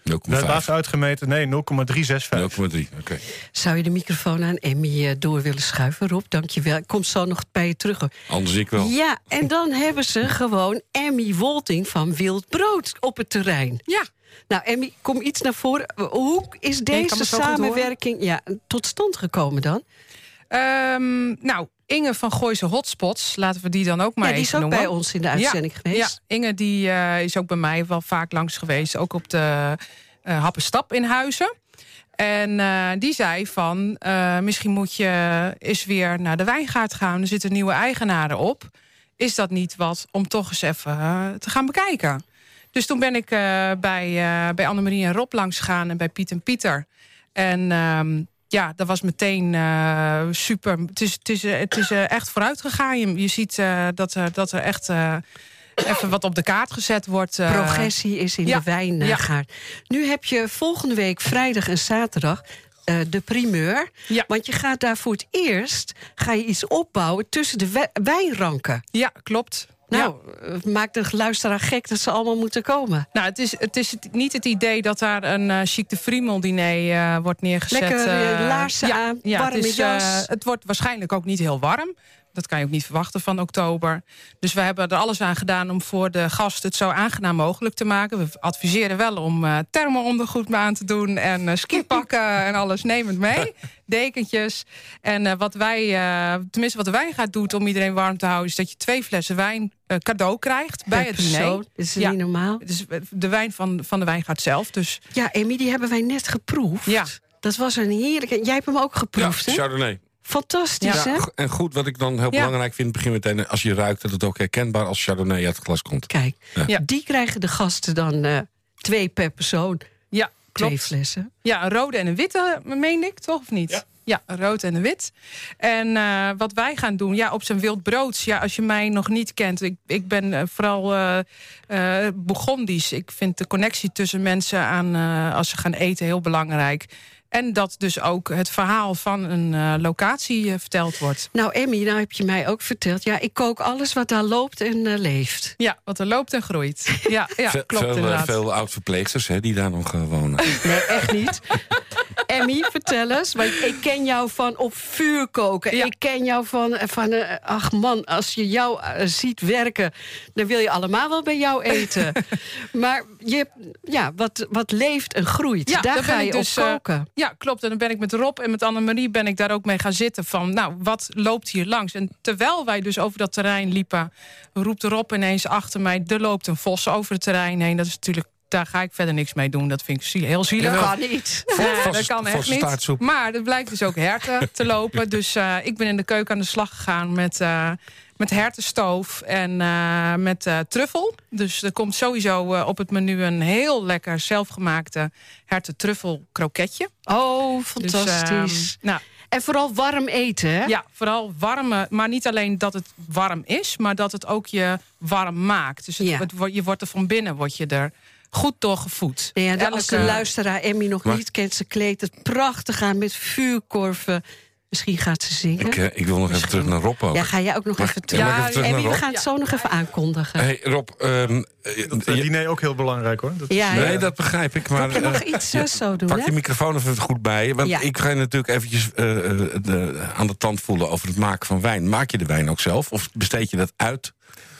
0,5. We hebben laatst uitgemeten, nee, 0,365. 0,3, oké. Zou je de microfoon aan Emmy eh, door willen schuiven, Rob? Dank je wel. Ik kom zo nog bij je terug. hoor. Anders ik wel. Ja, en dan hebben ze gewoon Emmy Wolting van Wild Brood op het terrein. Ja. Nou, Emmy, kom iets naar voren. Hoe is deze samenwerking ja, tot stand gekomen dan? Ehm, nou, Inge van Gooise Hotspots, laten we die dan ook maar ja, die even is ook noemen. bij ons in de uitzending ja, geweest. Ja, Inge die, eh, is ook bij mij wel vaak langs geweest. Ook op de eh Happenstap in Huizen. En eh, die zei van, misschien moet je eens weer naar de wijngaard gaan. Er zitten nieuwe eigenaren op. Is dat niet wat om toch eens even te gaan bekijken? Dus toen ben ik eh, bij, eh bij Annemarie en Rob langs gegaan en bij Piet en Pieter. En ehm, ja, dat was meteen eh, super. Het is, het is, het is echt vooruit gegaan. Je, je ziet dat, er, dat er echt even wat op de kaart gezet wordt. Progressie is in ja, de wijngaard. Nu heb je volgende week vrijdag en zaterdag de primeur. Ja. Want je gaat daar voor het eerst ga je iets opbouwen tussen de wij- wijnranken. Ja, klopt. Nou, Ja. maakt de luisteraar gek dat ze allemaal moeten komen. Nou, het is, het is niet het idee dat daar een uh, chic de Friemel diner eh, wordt neergezet. Lekker, eh, laarzen ja, aan, ja, warme het, is, jas. het wordt waarschijnlijk ook niet heel warm. Dat kan je ook niet verwachten van oktober. Dus we hebben er alles aan gedaan om voor de gast het zo aangenaam mogelijk te maken. We adviseren wel om uh, thermo-ondergoed aan te doen en uh, skipakken (laughs) en alles. Neem het mee. Dekentjes. En uh, wat wij, tenminste wat de wijngaard doet om iedereen warm te houden, is dat je twee flessen wijn cadeau krijgt bij het diner. Dat is ja. niet normaal. Dus de wijn van, van de wijngaard zelf. Dus. Ja, Amy, die hebben wij net geproefd. Ja. Dat was een heerlijke. Jij hebt hem ook geproefd, ja, hè? Chardonnay. Fantastisch, hè? En goed, wat ik dan heel belangrijk vind... begin meteen als je ruikt dat het ook herkenbaar als Chardonnay uit het glas komt. Kijk, die krijgen de gasten dan uh, twee per persoon. Ja, Twee klopt. flessen. Ja, een rode en een witte, meen ik, toch? Of niet? Ja. Ja, een rood en een wit. En uh, wat wij gaan doen, ja, op zijn wild brood. Ja, als je mij nog niet kent, ik, ik ben uh, vooral uh, Bourgondisch. Ik vind de connectie tussen mensen aan, als ze gaan eten heel belangrijk. En dat dus ook het verhaal van een uh, locatie uh, verteld wordt. Nou, Emmy, nou heb je mij ook verteld. Ja, ik kook alles wat daar loopt en uh, leeft. Ja, wat er loopt en groeit. Ja, ja Ve klopt veel, inderdaad. Veel oud-verpleegsters hè, die daar nog wonen. Nee, echt niet. Emmy, vertel eens. Want ik ken jou van op vuur koken. Ja. Ik ken jou van, van ach man, als je jou ziet werken... dan wil je allemaal wel bij jou eten. (laughs) maar je, ja, wat, wat leeft en groeit, Ja, daar ga je dus, op eh, koken. Ja, klopt. En dan ben ik met Rob en met Annemarie ben ik daar ook mee gaan zitten van, nou, wat loopt hier langs? En terwijl wij dus over dat terrein liepen, roept Rob ineens achter mij, er loopt een vos over het terrein heen. Dat is natuurlijk, daar ga ik verder niks mee doen. Dat vind ik zie- heel zielig. Dat kan niet. Vos- dat kan echt niet. Maar er blijkt dus ook herten (laughs) te lopen. Dus eh, ik ben in de keuken aan de slag gegaan met, eh met hertenstoof en eh, met eh, truffel. Dus er komt sowieso eh, op het menu een heel lekker zelfgemaakte herten-truffel kroketje. Oh, Dus, fantastisch. ehm, nou, en vooral warm eten, hè? ja, vooral warme, maar niet alleen dat het warm is, maar dat het ook je warm maakt. Dus het, Ja. het wo- je wordt er van binnen, word je er goed door gevoed. Nee, ja, als de luisteraar Emmy nog Maar- niet kent, ze kleedt het prachtig aan met vuurkorven. Misschien gaat ze zingen. Ik, ik wil nog even terug naar Rob ook. Ja, ga jij ook nog Mag- even ja, terug? ik even terug Emmy, naar we Rob? gaan het zo nog even aankondigen. Hey Rob, ehm, eh, Dat uh, diner ook heel belangrijk hoor. Dat Ja, is, ja. nee, dat begrijp ik. Maar je mag eh, iets eh, zo doen, Pak hè? je microfoon even goed bij je. Want Ja. ik ga je natuurlijk eventjes eh, eh, de, aan de tand voelen over het maken van wijn. Maak je de wijn ook zelf? Of besteed je dat uit?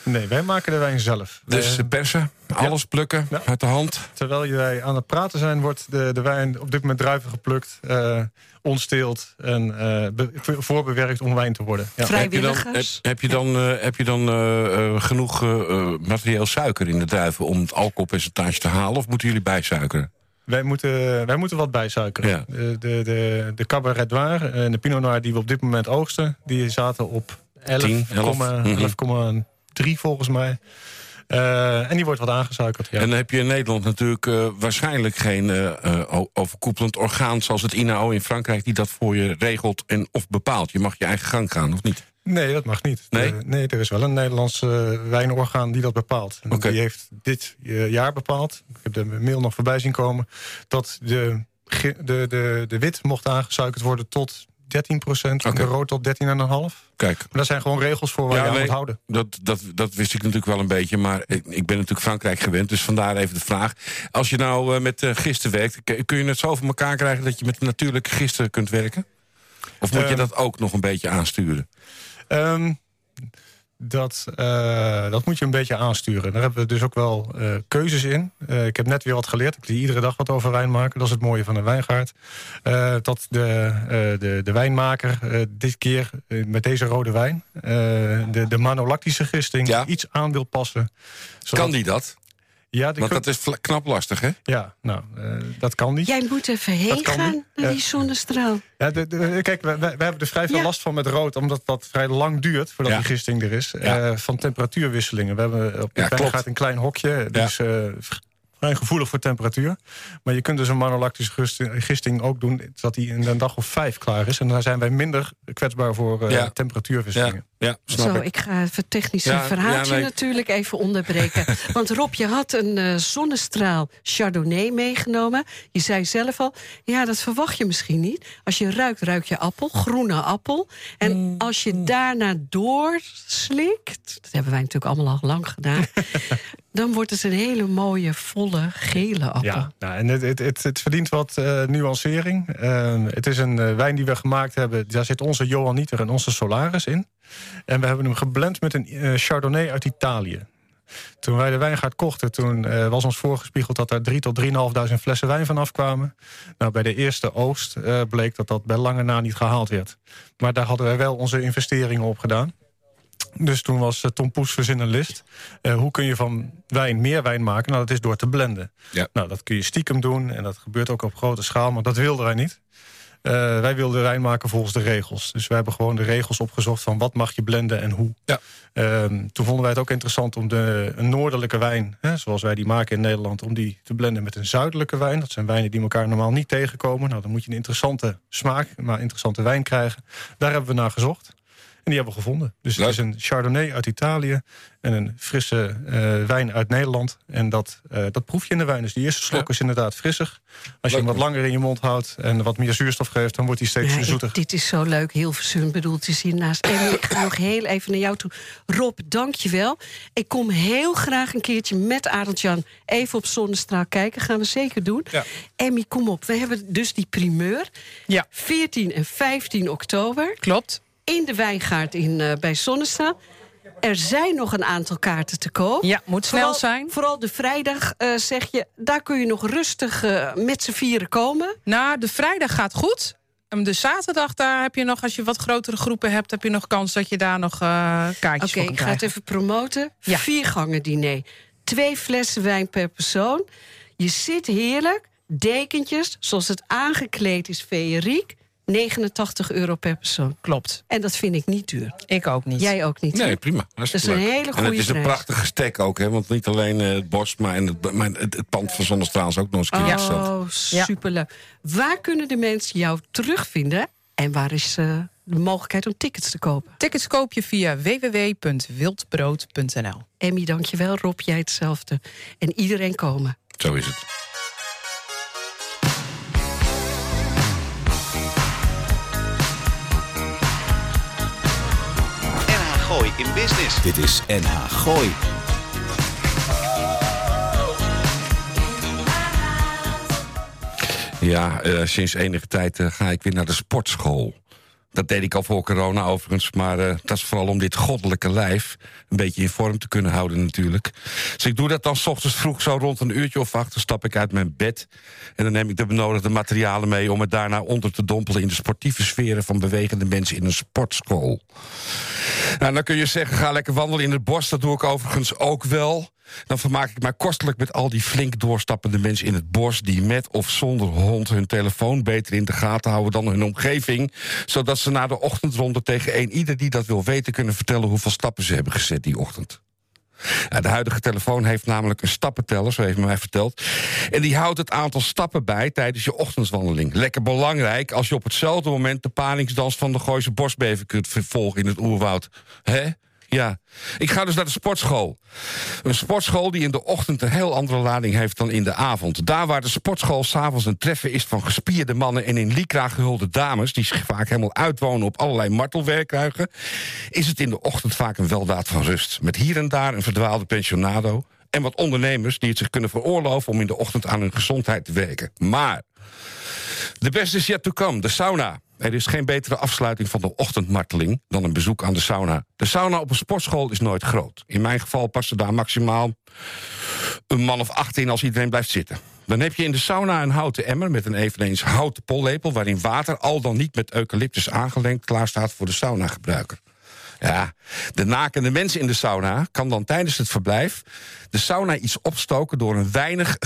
Nee, wij maken de wijn zelf. Dus Eh, persen, alles plukken, Ja. uit de hand. terwijl wij aan het praten zijn, wordt de, de wijn op dit moment druiven geplukt, eh onsteeld en eh, be- voorbewerkt om wijn te worden. Ja. Vrij- Heb je dan, heb, Vrijwilligers? heb je dan, eh, heb je dan genoeg materieel suiker in de druiven... om het alcoholpercentage te halen? Of moeten jullie bijsuikeren? Wij moeten, wij moeten wat bijsuikeren. Ja. De, de, de, de Cabernet Noir en de Pinot Noir die we op dit moment oogsten... die zaten op 10, 11, 11,3 11,3 volgens mij. Eh, en die wordt wat aangesuikerd. Ja. En dan heb je in Nederland natuurlijk eh, waarschijnlijk geen eh, overkoepelend orgaan... zoals het INAO in Frankrijk, die dat voor je regelt en of bepaalt. Je mag je eigen gang gaan, of niet? Nee, dat mag niet. Nee? Nee, er is wel een Nederlands eh, wijnorgaan die dat bepaalt. En. Die heeft dit jaar bepaald, ik heb de mail nog voorbij zien komen... dat de, de, de, de wit mocht aangesuikerd worden tot 13 procent... en Oké. de rood tot 13,5. Maar Kijk, dat zijn gewoon regels voor waar Ja, je aan moet houden. dat, dat, dat wist ik natuurlijk wel een beetje. Maar ik, ik ben natuurlijk Frankrijk gewend. Dus vandaar even de vraag. Als je nou eh, met eh, gisten werkt... kun je het zo voor elkaar krijgen dat je met natuurlijke gisten kunt werken? Of moet je Ehm. dat ook nog een beetje aansturen? Ehm, dat, eh, dat moet je een beetje aansturen. Daar hebben we dus ook wel eh, keuzes in. Eh, ik heb net weer wat geleerd. Ik zie iedere dag wat over wijn maken. Dat is het mooie van een wijngaard. Dat de, de, de wijnmaker dit keer met deze rode wijn... de, de manolactische gisting Ja. iets aan wil passen. Zodat- Kan die dat? Ja, Want dat is knap lastig, hè? ja nou, eh, dat kan niet. Jij moet even heen kan gaan niet. naar die zonnestraal. Ja, de, de- kijk, we, we, hebben er vrij veel Ja. last van met rood... omdat dat vrij lang duurt voordat Ja. die gisting er is. Ja. Eh, van temperatuurwisselingen. We hebben op de Ja, gaat een klein hokje. Dus eh, vrij gevoelig voor temperatuur. Maar je kunt dus een manolactische gisting, ook doen... dat die in een dag of vijf klaar is. En dan zijn wij minder kwetsbaar voor eh, Ja. temperatuurwisselingen. Ja snap Zo, ik. ik ga even technische Ja, verhaaltje ja, nee. natuurlijk even onderbreken. (laughs) Want Rob, je had een eh, zonnestraal Chardonnay meegenomen. Je zei zelf al, ja, dat verwacht je misschien niet. Als je ruikt, ruik je appel, groene appel. En Mm. als je daarna doorslikt... dat hebben wij natuurlijk allemaal al lang gedaan... (laughs) dan wordt het een hele mooie, volle, gele appel. Ja, nou, en het, het, het, het verdient wat eh, nuancering. Eh, het is een eh, wijn die we gemaakt hebben. Daar zit onze Johan Nieter en onze Solaris in. En we hebben hem geblend met een eh, Chardonnay uit Italië. Toen wij de wijngaard kochten, toen eh, was ons voorgespiegeld... dat er 3 tot 3.500 flessen wijn vanaf kwamen. Nou, bij de eerste oogst eh, bleek dat dat bij lange na niet gehaald werd. Maar daar hadden wij wel onze investeringen op gedaan. Dus toen was Tom Poes verzin een list. Uh, hoe kun je van wijn meer wijn maken? Nou, dat is door te blenden. Ja. Nou, dat kun je stiekem doen en dat gebeurt ook op grote schaal... maar dat wilden wij niet. Uh, wij wilden wijn maken volgens de regels. Dus we hebben gewoon de regels opgezocht van wat mag je blenden en hoe. Ja. Ehm, toen vonden wij het ook interessant om de, een noordelijke wijn... Hè, zoals wij die maken in Nederland, om die te blenden met een zuidelijke wijn. Dat zijn wijnen die elkaar normaal niet tegenkomen. Nou, dan moet je een interessante smaak, maar interessante wijn krijgen. Daar hebben we naar gezocht. En die hebben we gevonden. Dus Leuk. het is een Chardonnay uit Italië en een frisse uh, wijn uit Nederland. En dat, uh, dat proef je in de wijn. Dus die eerste slok Ja. is inderdaad frissig. Als je hem wat langer in je mond houdt en wat meer zuurstof geeft... dan wordt hij steeds Ja, ik- zoeter. dit is zo leuk, Hilversum bedoeld is hiernaast. En ik ga nog heel even naar jou toe. Rob, dank je wel. Ik kom heel graag een keertje met Arendt-Jan even op Zonnestraal kijken. Gaan we zeker doen. Ja. Emmy, kom op. We hebben dus die primeur. Ja. 14 en 15 oktober. Klopt. In de wijngaard in, eh, bij Zonnestraal. Er zijn nog een aantal kaarten te koop. Ja, moet snel Vooral- zijn. Vooral de vrijdag, eh, zeg je, daar kun je nog rustig eh, met z'n vieren komen. Nou, de vrijdag gaat goed. En de zaterdag, daar heb je nog, als je wat grotere groepen hebt... heb je nog kans dat je daar nog kaartjes Oké, voor kan ik ga het even promoten. Ja. Vier gangen diner. Twee flessen wijn per persoon. Je zit heerlijk. Dekentjes, zoals het aangekleed is, feeriek. 89 euro per persoon. Klopt. En dat vind ik niet duur. Ik ook niet. Jij ook niet. hè? Nee, prima. Dat is een leuk. hele En het goede is een prijs. prachtige stek ook, hè? Want niet alleen eh, het bos, maar, en het, maar het, het pand van Zonnestraal is ook nog eens een keer. Oh, superleuk. Waar kunnen de mensen jou terugvinden? En waar is eh, de mogelijkheid om tickets te kopen? Tickets koop je via www.wildbrood.nl. Emmy, dankjewel. Rob, jij hetzelfde. En iedereen komen. Zo is het. Gooi in Business. Dit is NH Gooi. Ja, eh, sinds enige tijd eh, ga ik weer naar de sportschool. Dat deed ik al voor corona overigens, maar eh, dat is vooral om dit goddelijke lijf een beetje in vorm te kunnen houden natuurlijk. Dus ik doe dat dan 's ochtends vroeg zo rond een uurtje of acht, dan stap ik uit mijn bed en dan neem ik de benodigde materialen mee om het daarna onder te dompelen in de sportieve sferen van bewegende mensen in een sportschool. Nou, dan kun je zeggen, ga lekker wandelen in het bos. Dat doe ik overigens ook wel. Dan vermaak ik mij kostelijk met al die flink doorstappende mensen in het bos... die met of zonder hond hun telefoon beter in de gaten houden dan hun omgeving... zodat ze na de ochtendronde tegen een ieder die dat wil weten... kunnen vertellen hoeveel stappen ze hebben gezet die ochtend. De huidige telefoon heeft namelijk een stappenteller, zo heeft men mij verteld. En die houdt het aantal stappen bij tijdens je ochtendwandeling. Lekker belangrijk als je op hetzelfde moment de palingsdans van de Gooise bosbever kunt vervolgen in het oerwoud. Hè? Ja. Ik ga dus naar de sportschool. Een sportschool die in de ochtend een heel andere lading heeft dan in de avond. Daar waar de sportschool s'avonds een treffen is van gespierde mannen... en in lycra gehulde dames, die zich vaak helemaal uitwonen... op allerlei martelwerktuigen... is het in de ochtend vaak een weldaad van rust. Met hier en daar een verdwaalde pensionado... en wat ondernemers die het zich kunnen veroorloven... om in de ochtend aan hun gezondheid te werken. Maar de beste is yet to come, de sauna. Er is geen betere afsluiting van de ochtendmarteling dan een bezoek aan de sauna. De sauna op een sportschool is nooit groot. In mijn geval passen daar maximaal een man of 18 als iedereen blijft zitten. Dan heb je in de sauna een houten emmer met een eveneens houten pollepel... waarin water, al dan niet met eucalyptus aangelengd... klaarstaat voor de saunagebruiker. Ja, de nakende mens in de sauna kan dan tijdens het verblijf... de sauna iets opstoken door een weinig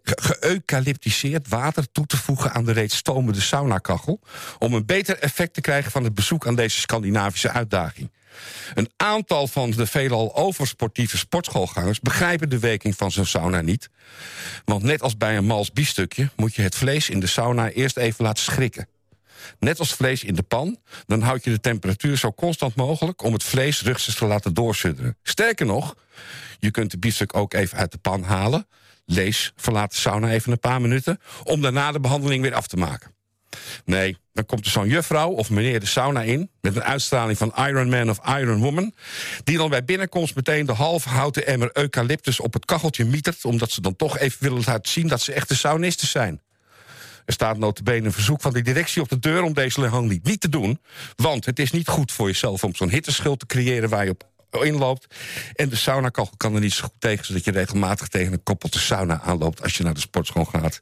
geëucalyptiseerd water... toe te voegen aan de reeds stomende saunakachel... om een beter effect te krijgen van het bezoek aan deze Scandinavische uitdaging. Een aantal van de veelal oversportieve sportschoolgangers... begrijpen de werking van zo'n sauna niet. Want net als bij een mals biefstukje... moet je het vlees in de sauna eerst even laten schrikken. Net als vlees in de pan, dan houd je de temperatuur zo constant mogelijk... om het vlees rugzes te laten doorsudderen. Sterker nog, je kunt de biefstuk ook even uit de pan halen. Lees, verlaat de sauna even een paar minuten... om daarna de behandeling weer af te maken. Nee, dan komt er zo'n juffrouw of meneer de sauna in... met een uitstraling van Iron Man of Iron Woman... die dan bij binnenkomst meteen de halve houten emmer eucalyptus op het kacheltje mietert... omdat ze dan toch even willen laten zien dat ze echte saunisten zijn. Er staat notabene een verzoek van de directie op de deur... om deze lehang niet te doen. Want het is niet goed voor jezelf om zo'n hitteschild te creëren... waar je op inloopt. En de saunakachel kan er niet zo goed tegen... zodat je regelmatig tegen een koppelte sauna aanloopt... als je naar de sportschool gaat.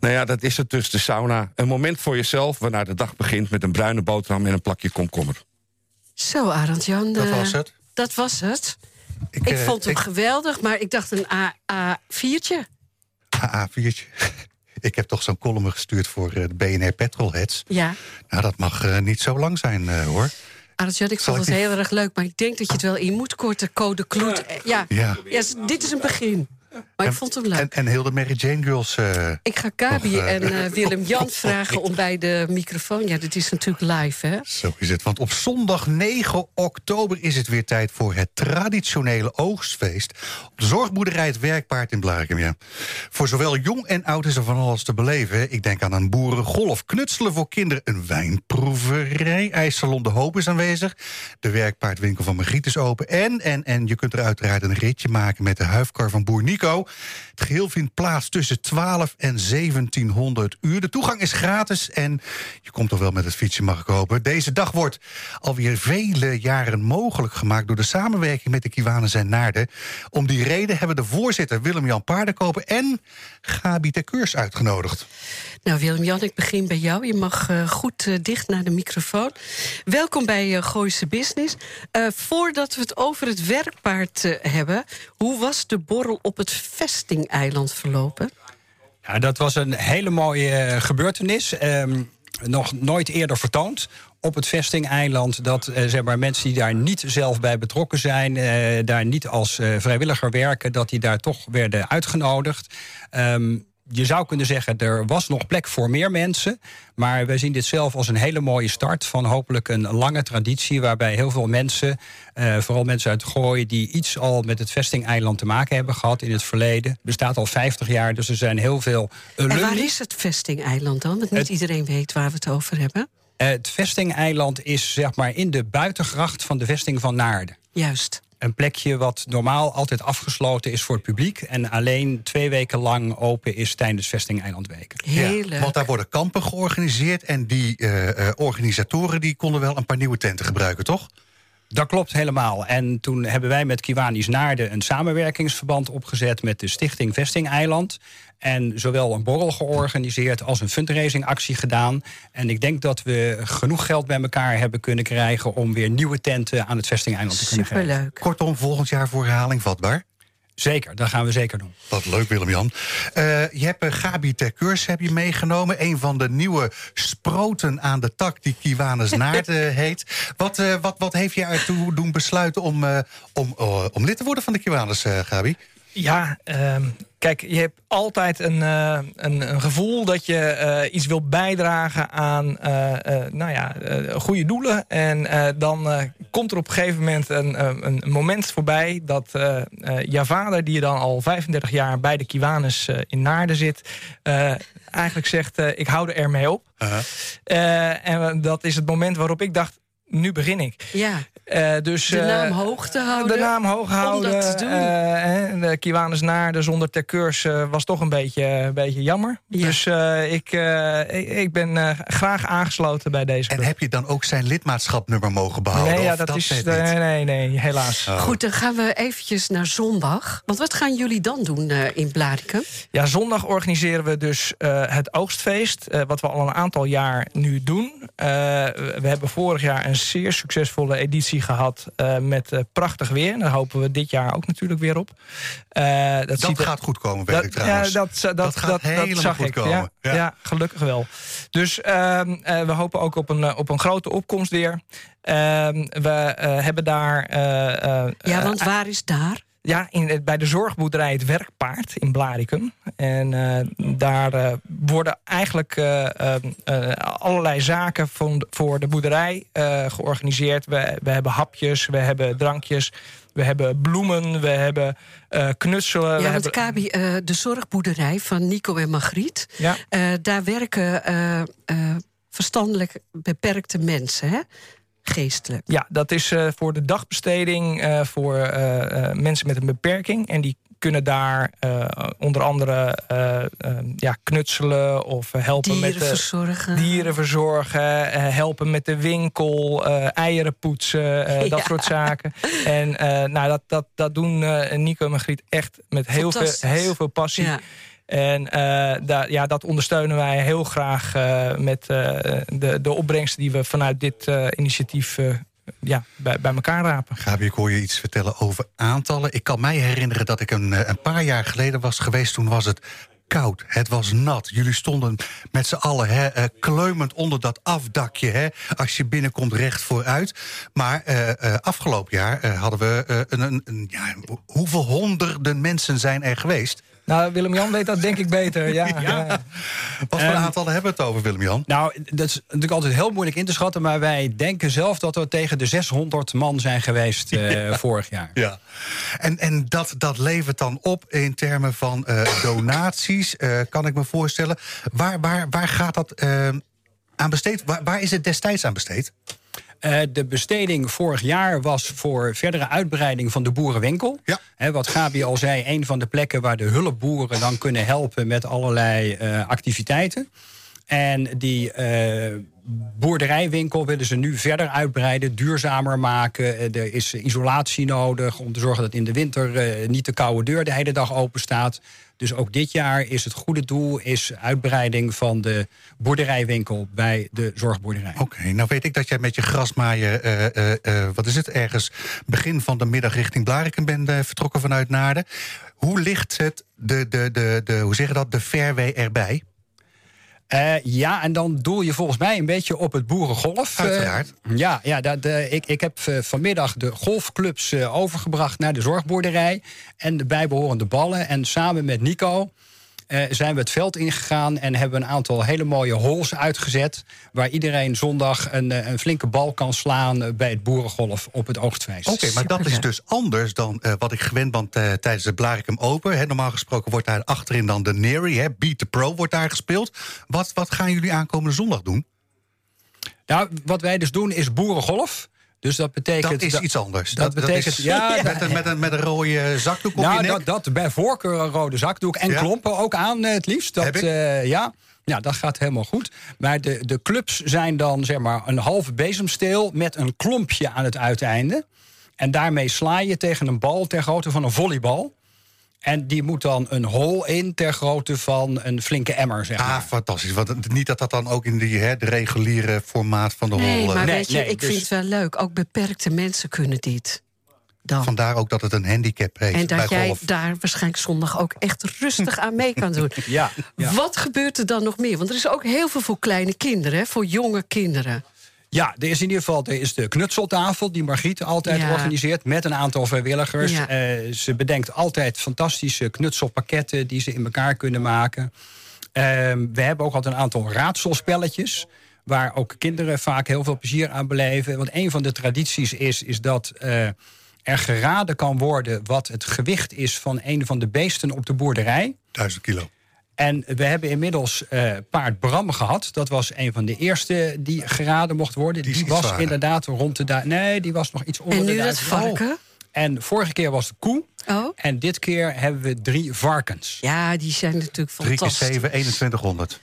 Nou ja, dat is het dus, de sauna. Een moment voor jezelf waarna de dag begint... met een bruine boterham en een plakje komkommer. Zo, Arend Jan. Dat eh, was het. Dat was het. Ik, eh, vond hem ik- geweldig, maar ik dacht een A4'tje. AA4'tje. (laughs) Ik heb toch zo'n column gestuurd voor eh, de BNR Petrolheads. Ja. Nou, dat mag eh, niet zo lang zijn, eh, hoor. Arend Jan, ik vond het heel erg leuk, maar ik denk dat je het wel in moet korten. Code Kloet. Ja. Ja. Ja, dit is een begin. Maar ik vond hem leuk. En, en heel de Mary Jane Girls. eh, Ik ga Kabi Nog, eh, en eh, Willem-Jan (laughs) vragen om bij de microfoon... Ja, dit is natuurlijk live, hè? Zo is het. Want op zondag 9 oktober is het weer tijd voor het traditionele oogstfeest. Op de zorgboerderij Het Werkpaard in Blarikum. Ja. Voor zowel jong en oud is er van alles te beleven. Ik denk aan een boerengolf, knutselen voor kinderen, een wijnproeverij. IJssalon De Hoop is aanwezig. De Werkpaardwinkel van Margriet is open. En, en, en je kunt er uiteraard een ritje maken met de huifkar van boer Nico. Het geheel vindt plaats tussen 12 en 1700 uur. De toegang is gratis en je komt toch wel met het fietsje, mag ik hopen. Deze dag wordt alweer vele jaren mogelijk gemaakt... door de samenwerking met de Kiwanen en Naarden. Om die reden hebben de voorzitter Willem-Jan Paardenkoper... en Gabi Terkeurs uitgenodigd. Nou, Willem-Jan, ik begin bij jou. Je mag eh, goed eh, dicht naar de microfoon. Welkom bij eh Gooise Business. Voordat we het over het werkpaard hebben... hoe was de borrel op het vestingeiland verlopen? Ja, dat was een hele mooie gebeurtenis. Ehm, nog nooit eerder vertoond. Op het vestingeiland dat zeg maar, mensen die daar niet zelf bij betrokken zijn, daar niet als vrijwilliger werken, dat die daar toch werden uitgenodigd. Ehm, je zou kunnen zeggen, er was nog plek voor meer mensen. Maar wij zien dit zelf als een hele mooie start van hopelijk een lange traditie. Waarbij heel veel mensen, eh, vooral mensen uit Gooi, die iets al met het vestingeiland te maken hebben gehad in het verleden. Bestaat al 50 jaar, dus er zijn heel veel En waar alumni. is het vestingeiland dan? Want niet Het- iedereen weet waar we het over hebben. Het vestingeiland is zeg maar in de buitengracht van de vesting van Naarden. Juist. Een plekje wat normaal altijd afgesloten is voor het publiek... en alleen twee weken lang open is tijdens vestingeilandweken. Heel leuk. Want daar worden kampen georganiseerd... en die eh, eh, organisatoren die konden wel een paar nieuwe tenten gebruiken, toch? Dat klopt helemaal. En toen hebben wij met Kiwanis Naarden een samenwerkingsverband opgezet met de Stichting Vesting Eiland. En zowel een borrel georganiseerd als een fundraisingactie gedaan. En ik denk dat we genoeg geld bij elkaar hebben kunnen krijgen om weer nieuwe tenten aan het Vesting Eiland te kunnen geven. Superleuk. Kortom, volgend jaar voor herhaling vatbaar. Zeker, dat gaan we zeker doen. Wat leuk, Willem-Jan. Eh, je hebt eh, Gabi Terkeurs heb je meegenomen. Een van de nieuwe sproten aan de tak die Kiwanis (laughs) Naart eh, heet. Wat, eh, wat, wat heeft je ertoe doen besluiten om, eh, om, eh, om lid te worden van de Kiwanis, eh, Gabi? Ja, ehm, kijk, je hebt altijd een, eh, een, een gevoel dat je eh, iets wil bijdragen aan eh, eh, nou ja, eh, goede doelen. En eh, dan eh, komt er op een gegeven moment een, een, een moment voorbij dat eh eh, jouw vader, die dan al 35 jaar bij de Kiwanis eh, in Naarden zit, eh, eigenlijk zegt: eh, Ik hou er ermee op. Eh, en dat is het moment waarop ik dacht: Nu begin ik. Ja, Eh, dus, de eh, naam hoog te houden. de naam hoog houden. Om dat te doen. eh, hè, de Kiwanis Naarden zonder Terkeurs was toch een beetje, een beetje jammer. Ja. Dus eh, ik, eh, ik, ik ben eh, graag aangesloten bij deze En heb je dan ook zijn lidmaatschapnummer mogen behouden? Nee, ja, Of dat, is. nee, nee, nee, helaas. Oh. Goed, dan gaan we eventjes naar zondag. Want wat gaan jullie dan doen eh, in Blarikum? Ja, zondag organiseren we dus eh, het oogstfeest. eh, wat we al een aantal jaar nu doen. Eh, we hebben vorig jaar een zeer succesvolle editie gehad. eh, met eh, prachtig weer. En daar hopen we dit jaar ook natuurlijk weer op. Eh, dat Dat ziet er- gaat goed komen, weet Dat, ik trouwens. Ja, dat, dat, Dat gaat helemaal zag goed ik. komen. Ja, Ja. ja. gelukkig wel. Dus ehm, eh, we hopen ook op een, op een grote opkomst weer. Ehm, we eh, hebben daar... eh, eh, Ja, want waar is daar? Ja, in, bij de zorgboerderij Het Werkpaard in Blaricum. En eh, daar eh, worden eigenlijk eh, allerlei zaken van, voor de boerderij georganiseerd. We, we hebben hapjes, we hebben drankjes, we hebben bloemen, we hebben knutselen. Ja, want hebben, Kabi, de zorgboerderij van Nico en Margriet... ja, daar werken verstandelijk beperkte mensen, hè? Geestelijk. ja, dat is eh, voor de dagbesteding eh, voor eh, mensen met een beperking. En die kunnen daar onder andere eh, eh, ja, knutselen of helpen met Dieren de verzorgen. dieren verzorgen, helpen met de winkel, eieren poetsen, (laughs) dat soort zaken. En nou, dat, dat, dat doen Nico en Margriet echt met heel veel, heel veel passie. Ja. En eh, ja, dat ondersteunen wij heel graag eh, met eh, de, de opbrengsten die we vanuit dit initiatief ja, bij, elkaar rapen. Gabi, ik hoor je iets vertellen over aantallen. Ik kan mij herinneren dat ik een, een paar jaar geleden was geweest. Toen was het koud, het was nat. Jullie stonden met z'n allen hè, kleumend onder dat afdakje... Hè, als je binnenkomt recht vooruit. Maar afgelopen jaar hadden we een, een, een- ja, hoeveel honderden mensen zijn er geweest? Nou, Willem-Jan weet dat denk ik beter. Ja, (laughs) ja. Wat voor aantallen hebben we het over, Willem-Jan? Nou, dat is natuurlijk altijd heel moeilijk in te schatten. Maar wij denken zelf dat we tegen de 600 man zijn geweest eh, (laughs) vorig jaar. Ja. En, en dat, dat levert dan op in termen van eh, donaties, eh, kan ik me voorstellen. Waar, waar, waar gaat dat aan besteed? Waar, waar is het destijds aan besteed? Eh, de besteding vorig jaar was voor verdere uitbreiding van de boerenwinkel. Ja. Wat Gabi al zei, een van de plekken waar de hulpboeren dan kunnen helpen met allerlei eh, activiteiten. En die eh, boerderijwinkel willen ze nu verder uitbreiden, duurzamer maken. Er is isolatie nodig om te zorgen dat in de winter niet de koude deur de hele dag open staat. Dus ook dit jaar is het goede doel is uitbreiding van de boerderijwinkel bij de zorgboerderij. Oké, nou weet ik dat jij met je grasmaaier, eh, eh, eh, wat is het, ergens begin van de middag richting Blarikum bent vertrokken vanuit Naarden. Hoe ligt het, de, de, de, de, hoe zeg je dat, de fairway erbij? Eh, ja, en dan doel je volgens mij een beetje op het boerengolf. Eh, Uiteraard. ja, ja dat, eh, ik, ik heb vanmiddag de golfclubs overgebracht naar de zorgboerderij. En de bijbehorende ballen. En samen met Nico eh, zijn we het veld ingegaan en hebben een aantal hele mooie holes uitgezet. Waar iedereen zondag een, eh, een flinke bal kan slaan eh, bij het boerengolf op het oogstfeest. Oké, maar dat is dus anders dan eh, wat ik gewend ben tijdens de Blarikum Open. Hè, normaal gesproken wordt daar achterin dan de Neri, hè, Beat the Pro wordt daar gespeeld. Wat, wat gaan jullie aankomende zondag doen? Nou, wat wij dus doen is boerengolf. Dus dat betekent. Dat is dat- iets anders. Dat, betekent. is ja, met, een, met, een, met een rode zakdoek op je Nou, nek. dat, dat bij voorkeur een rode zakdoek en Ja. klompen ook aan eh, het liefst. Dat, Heb ik. eh, ja. ja, dat gaat helemaal goed. Maar de, de clubs zijn dan zeg maar een halve bezemsteel met een klompje aan het uiteinde. En daarmee sla je tegen een bal ter grootte van een volleybal. En die moet dan een hol in ter grootte van een flinke emmer, zeg Ah, fantastisch. Want niet dat dat dan ook in die, hè, de reguliere formaat van de Nee, hol... maar Nee, weet je, nee, ik dus- vind het wel leuk. Ook beperkte mensen kunnen dit. Dan. Vandaar ook dat het een handicap heeft En bij dat jij golf. daar waarschijnlijk zondag ook echt rustig aan mee kan doen. (laughs) Ja, ja. Wat gebeurt er dan nog meer? Want er is ook heel veel voor kleine kinderen, hè, voor jonge kinderen. Ja, er is in ieder geval er is de knutseltafel die Margriet altijd Ja. organiseert met een aantal vrijwilligers. Ja. Eh, ze bedenkt altijd fantastische knutselpakketten die ze in elkaar kunnen maken. Ehm, we hebben ook altijd een aantal raadselspelletjes. Waar ook kinderen vaak heel veel plezier aan beleven. Want een van de tradities is, is dat eh, er geraden kan worden wat het gewicht is van een van de beesten op de boerderij. Duizend kilo. En we hebben inmiddels eh, paard Bram gehad. Dat was een van de eerste die geraden mocht worden. Die was inderdaad rond de du- Nee, die was nog iets onder En de nu dat duizend. Oh. varken? En vorige keer was de koe. Oh. En dit keer hebben we drie varkens. Ja, die zijn natuurlijk 3 keer fantastisch. 7, 2100.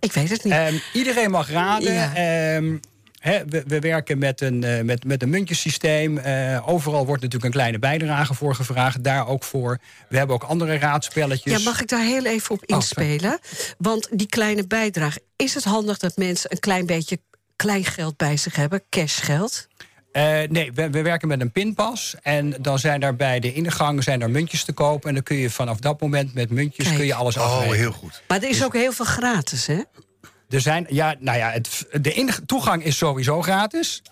Ik weet het niet. Ehm, iedereen mag raden. Ja. Ehm, hè, we, we werken met een, eh, met, met een muntjesysteem. Eh, overal wordt natuurlijk een kleine bijdrage voor gevraagd. Daar ook voor. We hebben ook andere raadspelletjes. Ja, mag ik daar heel even op Oh, inspelen? Want die kleine bijdrage, is het handig dat mensen een klein beetje kleingeld bij zich hebben, cashgeld? Eh, nee, we, we werken met een pinpas. En dan zijn daar bij de ingang zijn er muntjes te koop. En dan kun je vanaf dat moment met muntjes Kijk. kun je alles Oh, afrekenen. heel goed. Maar er is ook heel veel gratis, hè? Er zijn, ja, nou ja, het, de toegang is sowieso gratis.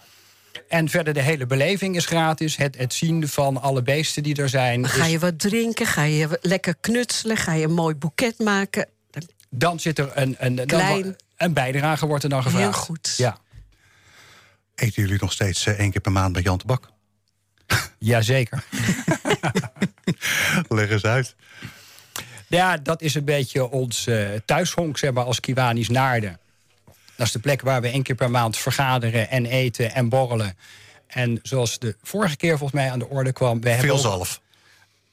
En verder de hele beleving is gratis. Het, het zien van alle beesten die er zijn. Dan ga je wat drinken, ga je lekker knutselen, ga je een mooi boeket maken. dan zit er een, een, dan Klein. wo- een bijdrage wordt er dan gevraagd. Heel goed. Ja, Eten jullie nog steeds eh, één keer per maand bij Jan de Bak? (laughs) jazeker. (laughs) Leg eens uit. Ja, dat is een beetje ons eh, thuishonk, zeg maar, als Kiwanis Naarden. Dat is de plek waar we één keer per maand vergaderen en eten en borrelen. En zoals de vorige keer volgens mij aan de orde kwam... We hebben Veel ook- zalf.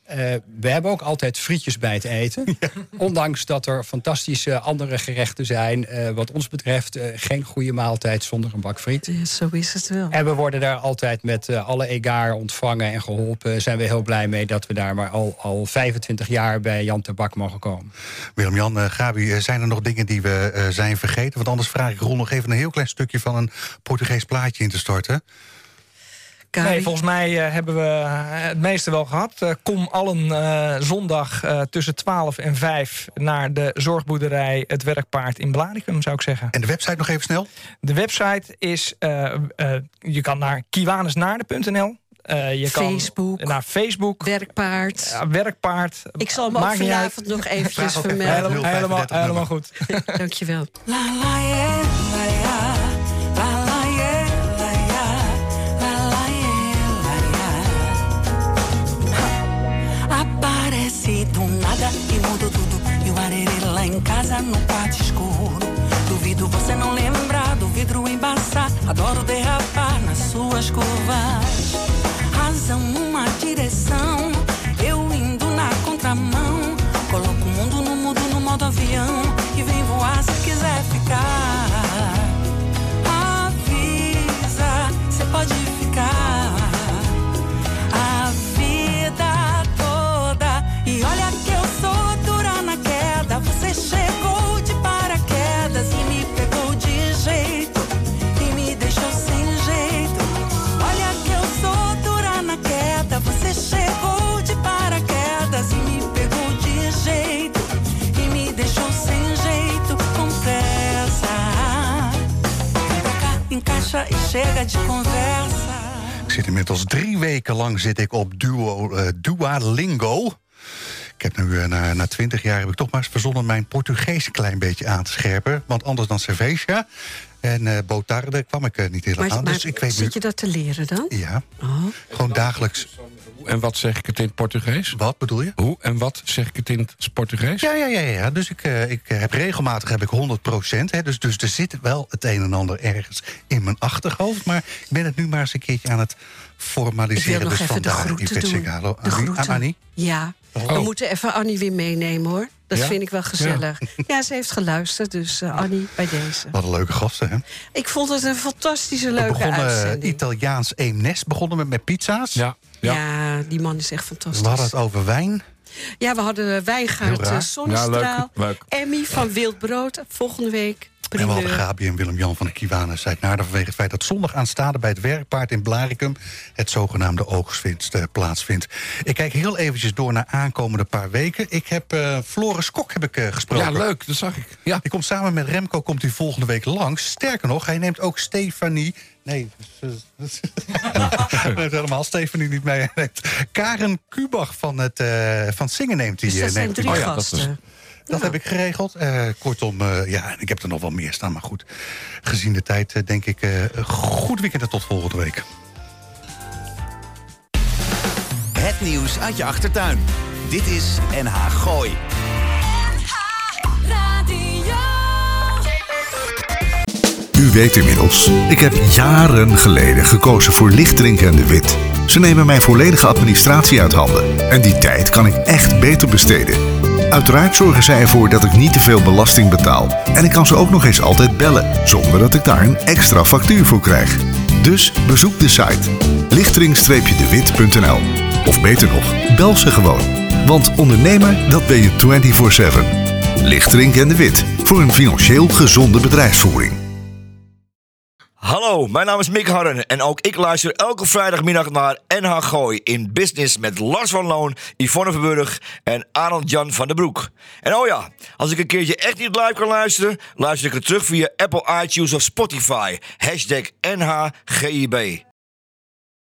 Eh, we hebben ook altijd frietjes bij het eten. (laughs) Ondanks dat er fantastische andere gerechten zijn. eh, wat ons betreft eh, geen goede maaltijd zonder een bak friet. Ja, zo is het wel. En we worden daar altijd met alle egaar ontvangen en geholpen. Zijn we heel blij mee dat we daar maar al, al 25 jaar bij Jan Tabak mogen komen. Willem-Jan, eh, Gabi, zijn er nog dingen die we eh, zijn vergeten? Want anders vraag ik Ron nog even een heel klein stukje van een Portugees plaatje in te storten. Nee, volgens mij eh, hebben we eh, het meeste wel gehad. Eh, kom allen eh, zondag eh, tussen 12 en 5 naar de zorgboerderij Het Werkpaard in Blaricum, zou ik zeggen. En de website nog even snel? De website is, eh, eh, je kan naar kiwanisnaarde.nl. Eh, je kan Facebook. naar Facebook. Werkpaard. Werkpaard. Ik zal hem ook vanavond nog eventjes vermelden. Helemaal, helemaal, helemaal goed. Dankjewel. La la yeah, la ya. Em casa no quarto escuro. Duvido você não lembrar do vidro embaçar. Adoro derrapar nas suas curvas. Razão numa direção. Eu indo na contramão. Coloco o mundo no mudo no modo avião. E vem voar se quiser ficar. Weken lang zit ik op Duo, eh, Duolingo. Ik heb nu eh, na, na 20 jaar heb ik toch maar eens verzonnen mijn Portugees een klein beetje aan te scherpen. Want anders dan cerveja en eh botarde kwam ik niet helemaal. Maar, maar dus ik weet nu, zit je dat te leren dan? Ja, Oh. gewoon dagelijks. En wat zeg ik het in het Portugees? Wat bedoel je? Hoe en wat zeg ik het in het Portugees? Ja, ja, ja, ja. Dus ik, eh, ik heb regelmatig heb ik 100 procent. Dus, dus er zit wel het een en ander ergens in mijn achterhoofd. Maar ik ben het nu maar eens een keertje aan het formaliseren. nog dus even de groeten doen. De Annie? groeten. Annie? Ja, Oh. we moeten even Annie weer meenemen hoor. Dat Ja? vind ik wel gezellig. Ja. ze heeft geluisterd, dus eh, Annie, bij deze. Wat een leuke gasten, hè? Ik vond het een fantastische We leuke begonnen uitzending. Italiaans Eemnes, begonnen met, met pizza's. Ja. Ja. die man is echt We fantastisch. hadden het over wijn. Ja, we hadden Heel Wijngaard Zonnestraal. Ja, leuk, leuk. Emmy van Wild Brood, volgende week. En we hadden. Gabi en Willem-Jan van de Kiwanen Zuidnaarden... vanwege het feit dat zondag aanstaande bij het werkpaard in Blaricum... het zogenaamde oogstvinst eh, plaatsvindt. Ik kijk heel eventjes door naar aankomende paar weken. Ik heb eh, Floris Kok heb ik, eh, gesproken. Ja, leuk, dat zag ik. Ja. Die komt samen met Remco komt hij volgende week langs. Sterker nog, hij neemt ook Stefanie... Nee, neemt (laughs) (laughs) helemaal Stefanie niet mee. Karen Kubach van het, eh, van zingen neemt hij. Dus dat zijn neemt hij drie mee. gasten. Dat heb ik geregeld. Eh, kortom, eh, ja, en ik heb er nog wel meer staan. Maar goed, gezien de tijd eh, denk ik... eh, goed weekend en tot volgende week. Het nieuws uit je achtertuin. Dit is NH Gooi. U weet inmiddels, ik heb jaren geleden gekozen voor Lichtdrinken en de Wit. Ze nemen mijn volledige administratie uit handen. En die tijd kan ik echt beter besteden. Uiteraard zorgen zij ervoor dat ik niet te veel belasting betaal. En ik kan ze ook nog eens altijd bellen, zonder dat ik daar een extra factuur voor krijg. Dus bezoek de site lichtering-dewit.nl Of beter nog, bel ze gewoon. Want ondernemer, dat ben je 24-7. Lichtering en de Wit, voor een financieel gezonde bedrijfsvoering. Hallo, mijn naam is Mick Harren en ook ik luister elke vrijdagmiddag naar NH Gooi in Business met Lars van Loon, Yvonne Verburg en Arnold Jan van den Broek. En oh ja, als ik een keertje echt niet live kan luisteren, luister ik het terug via Apple iTunes of Spotify. Hashtag NHGIB.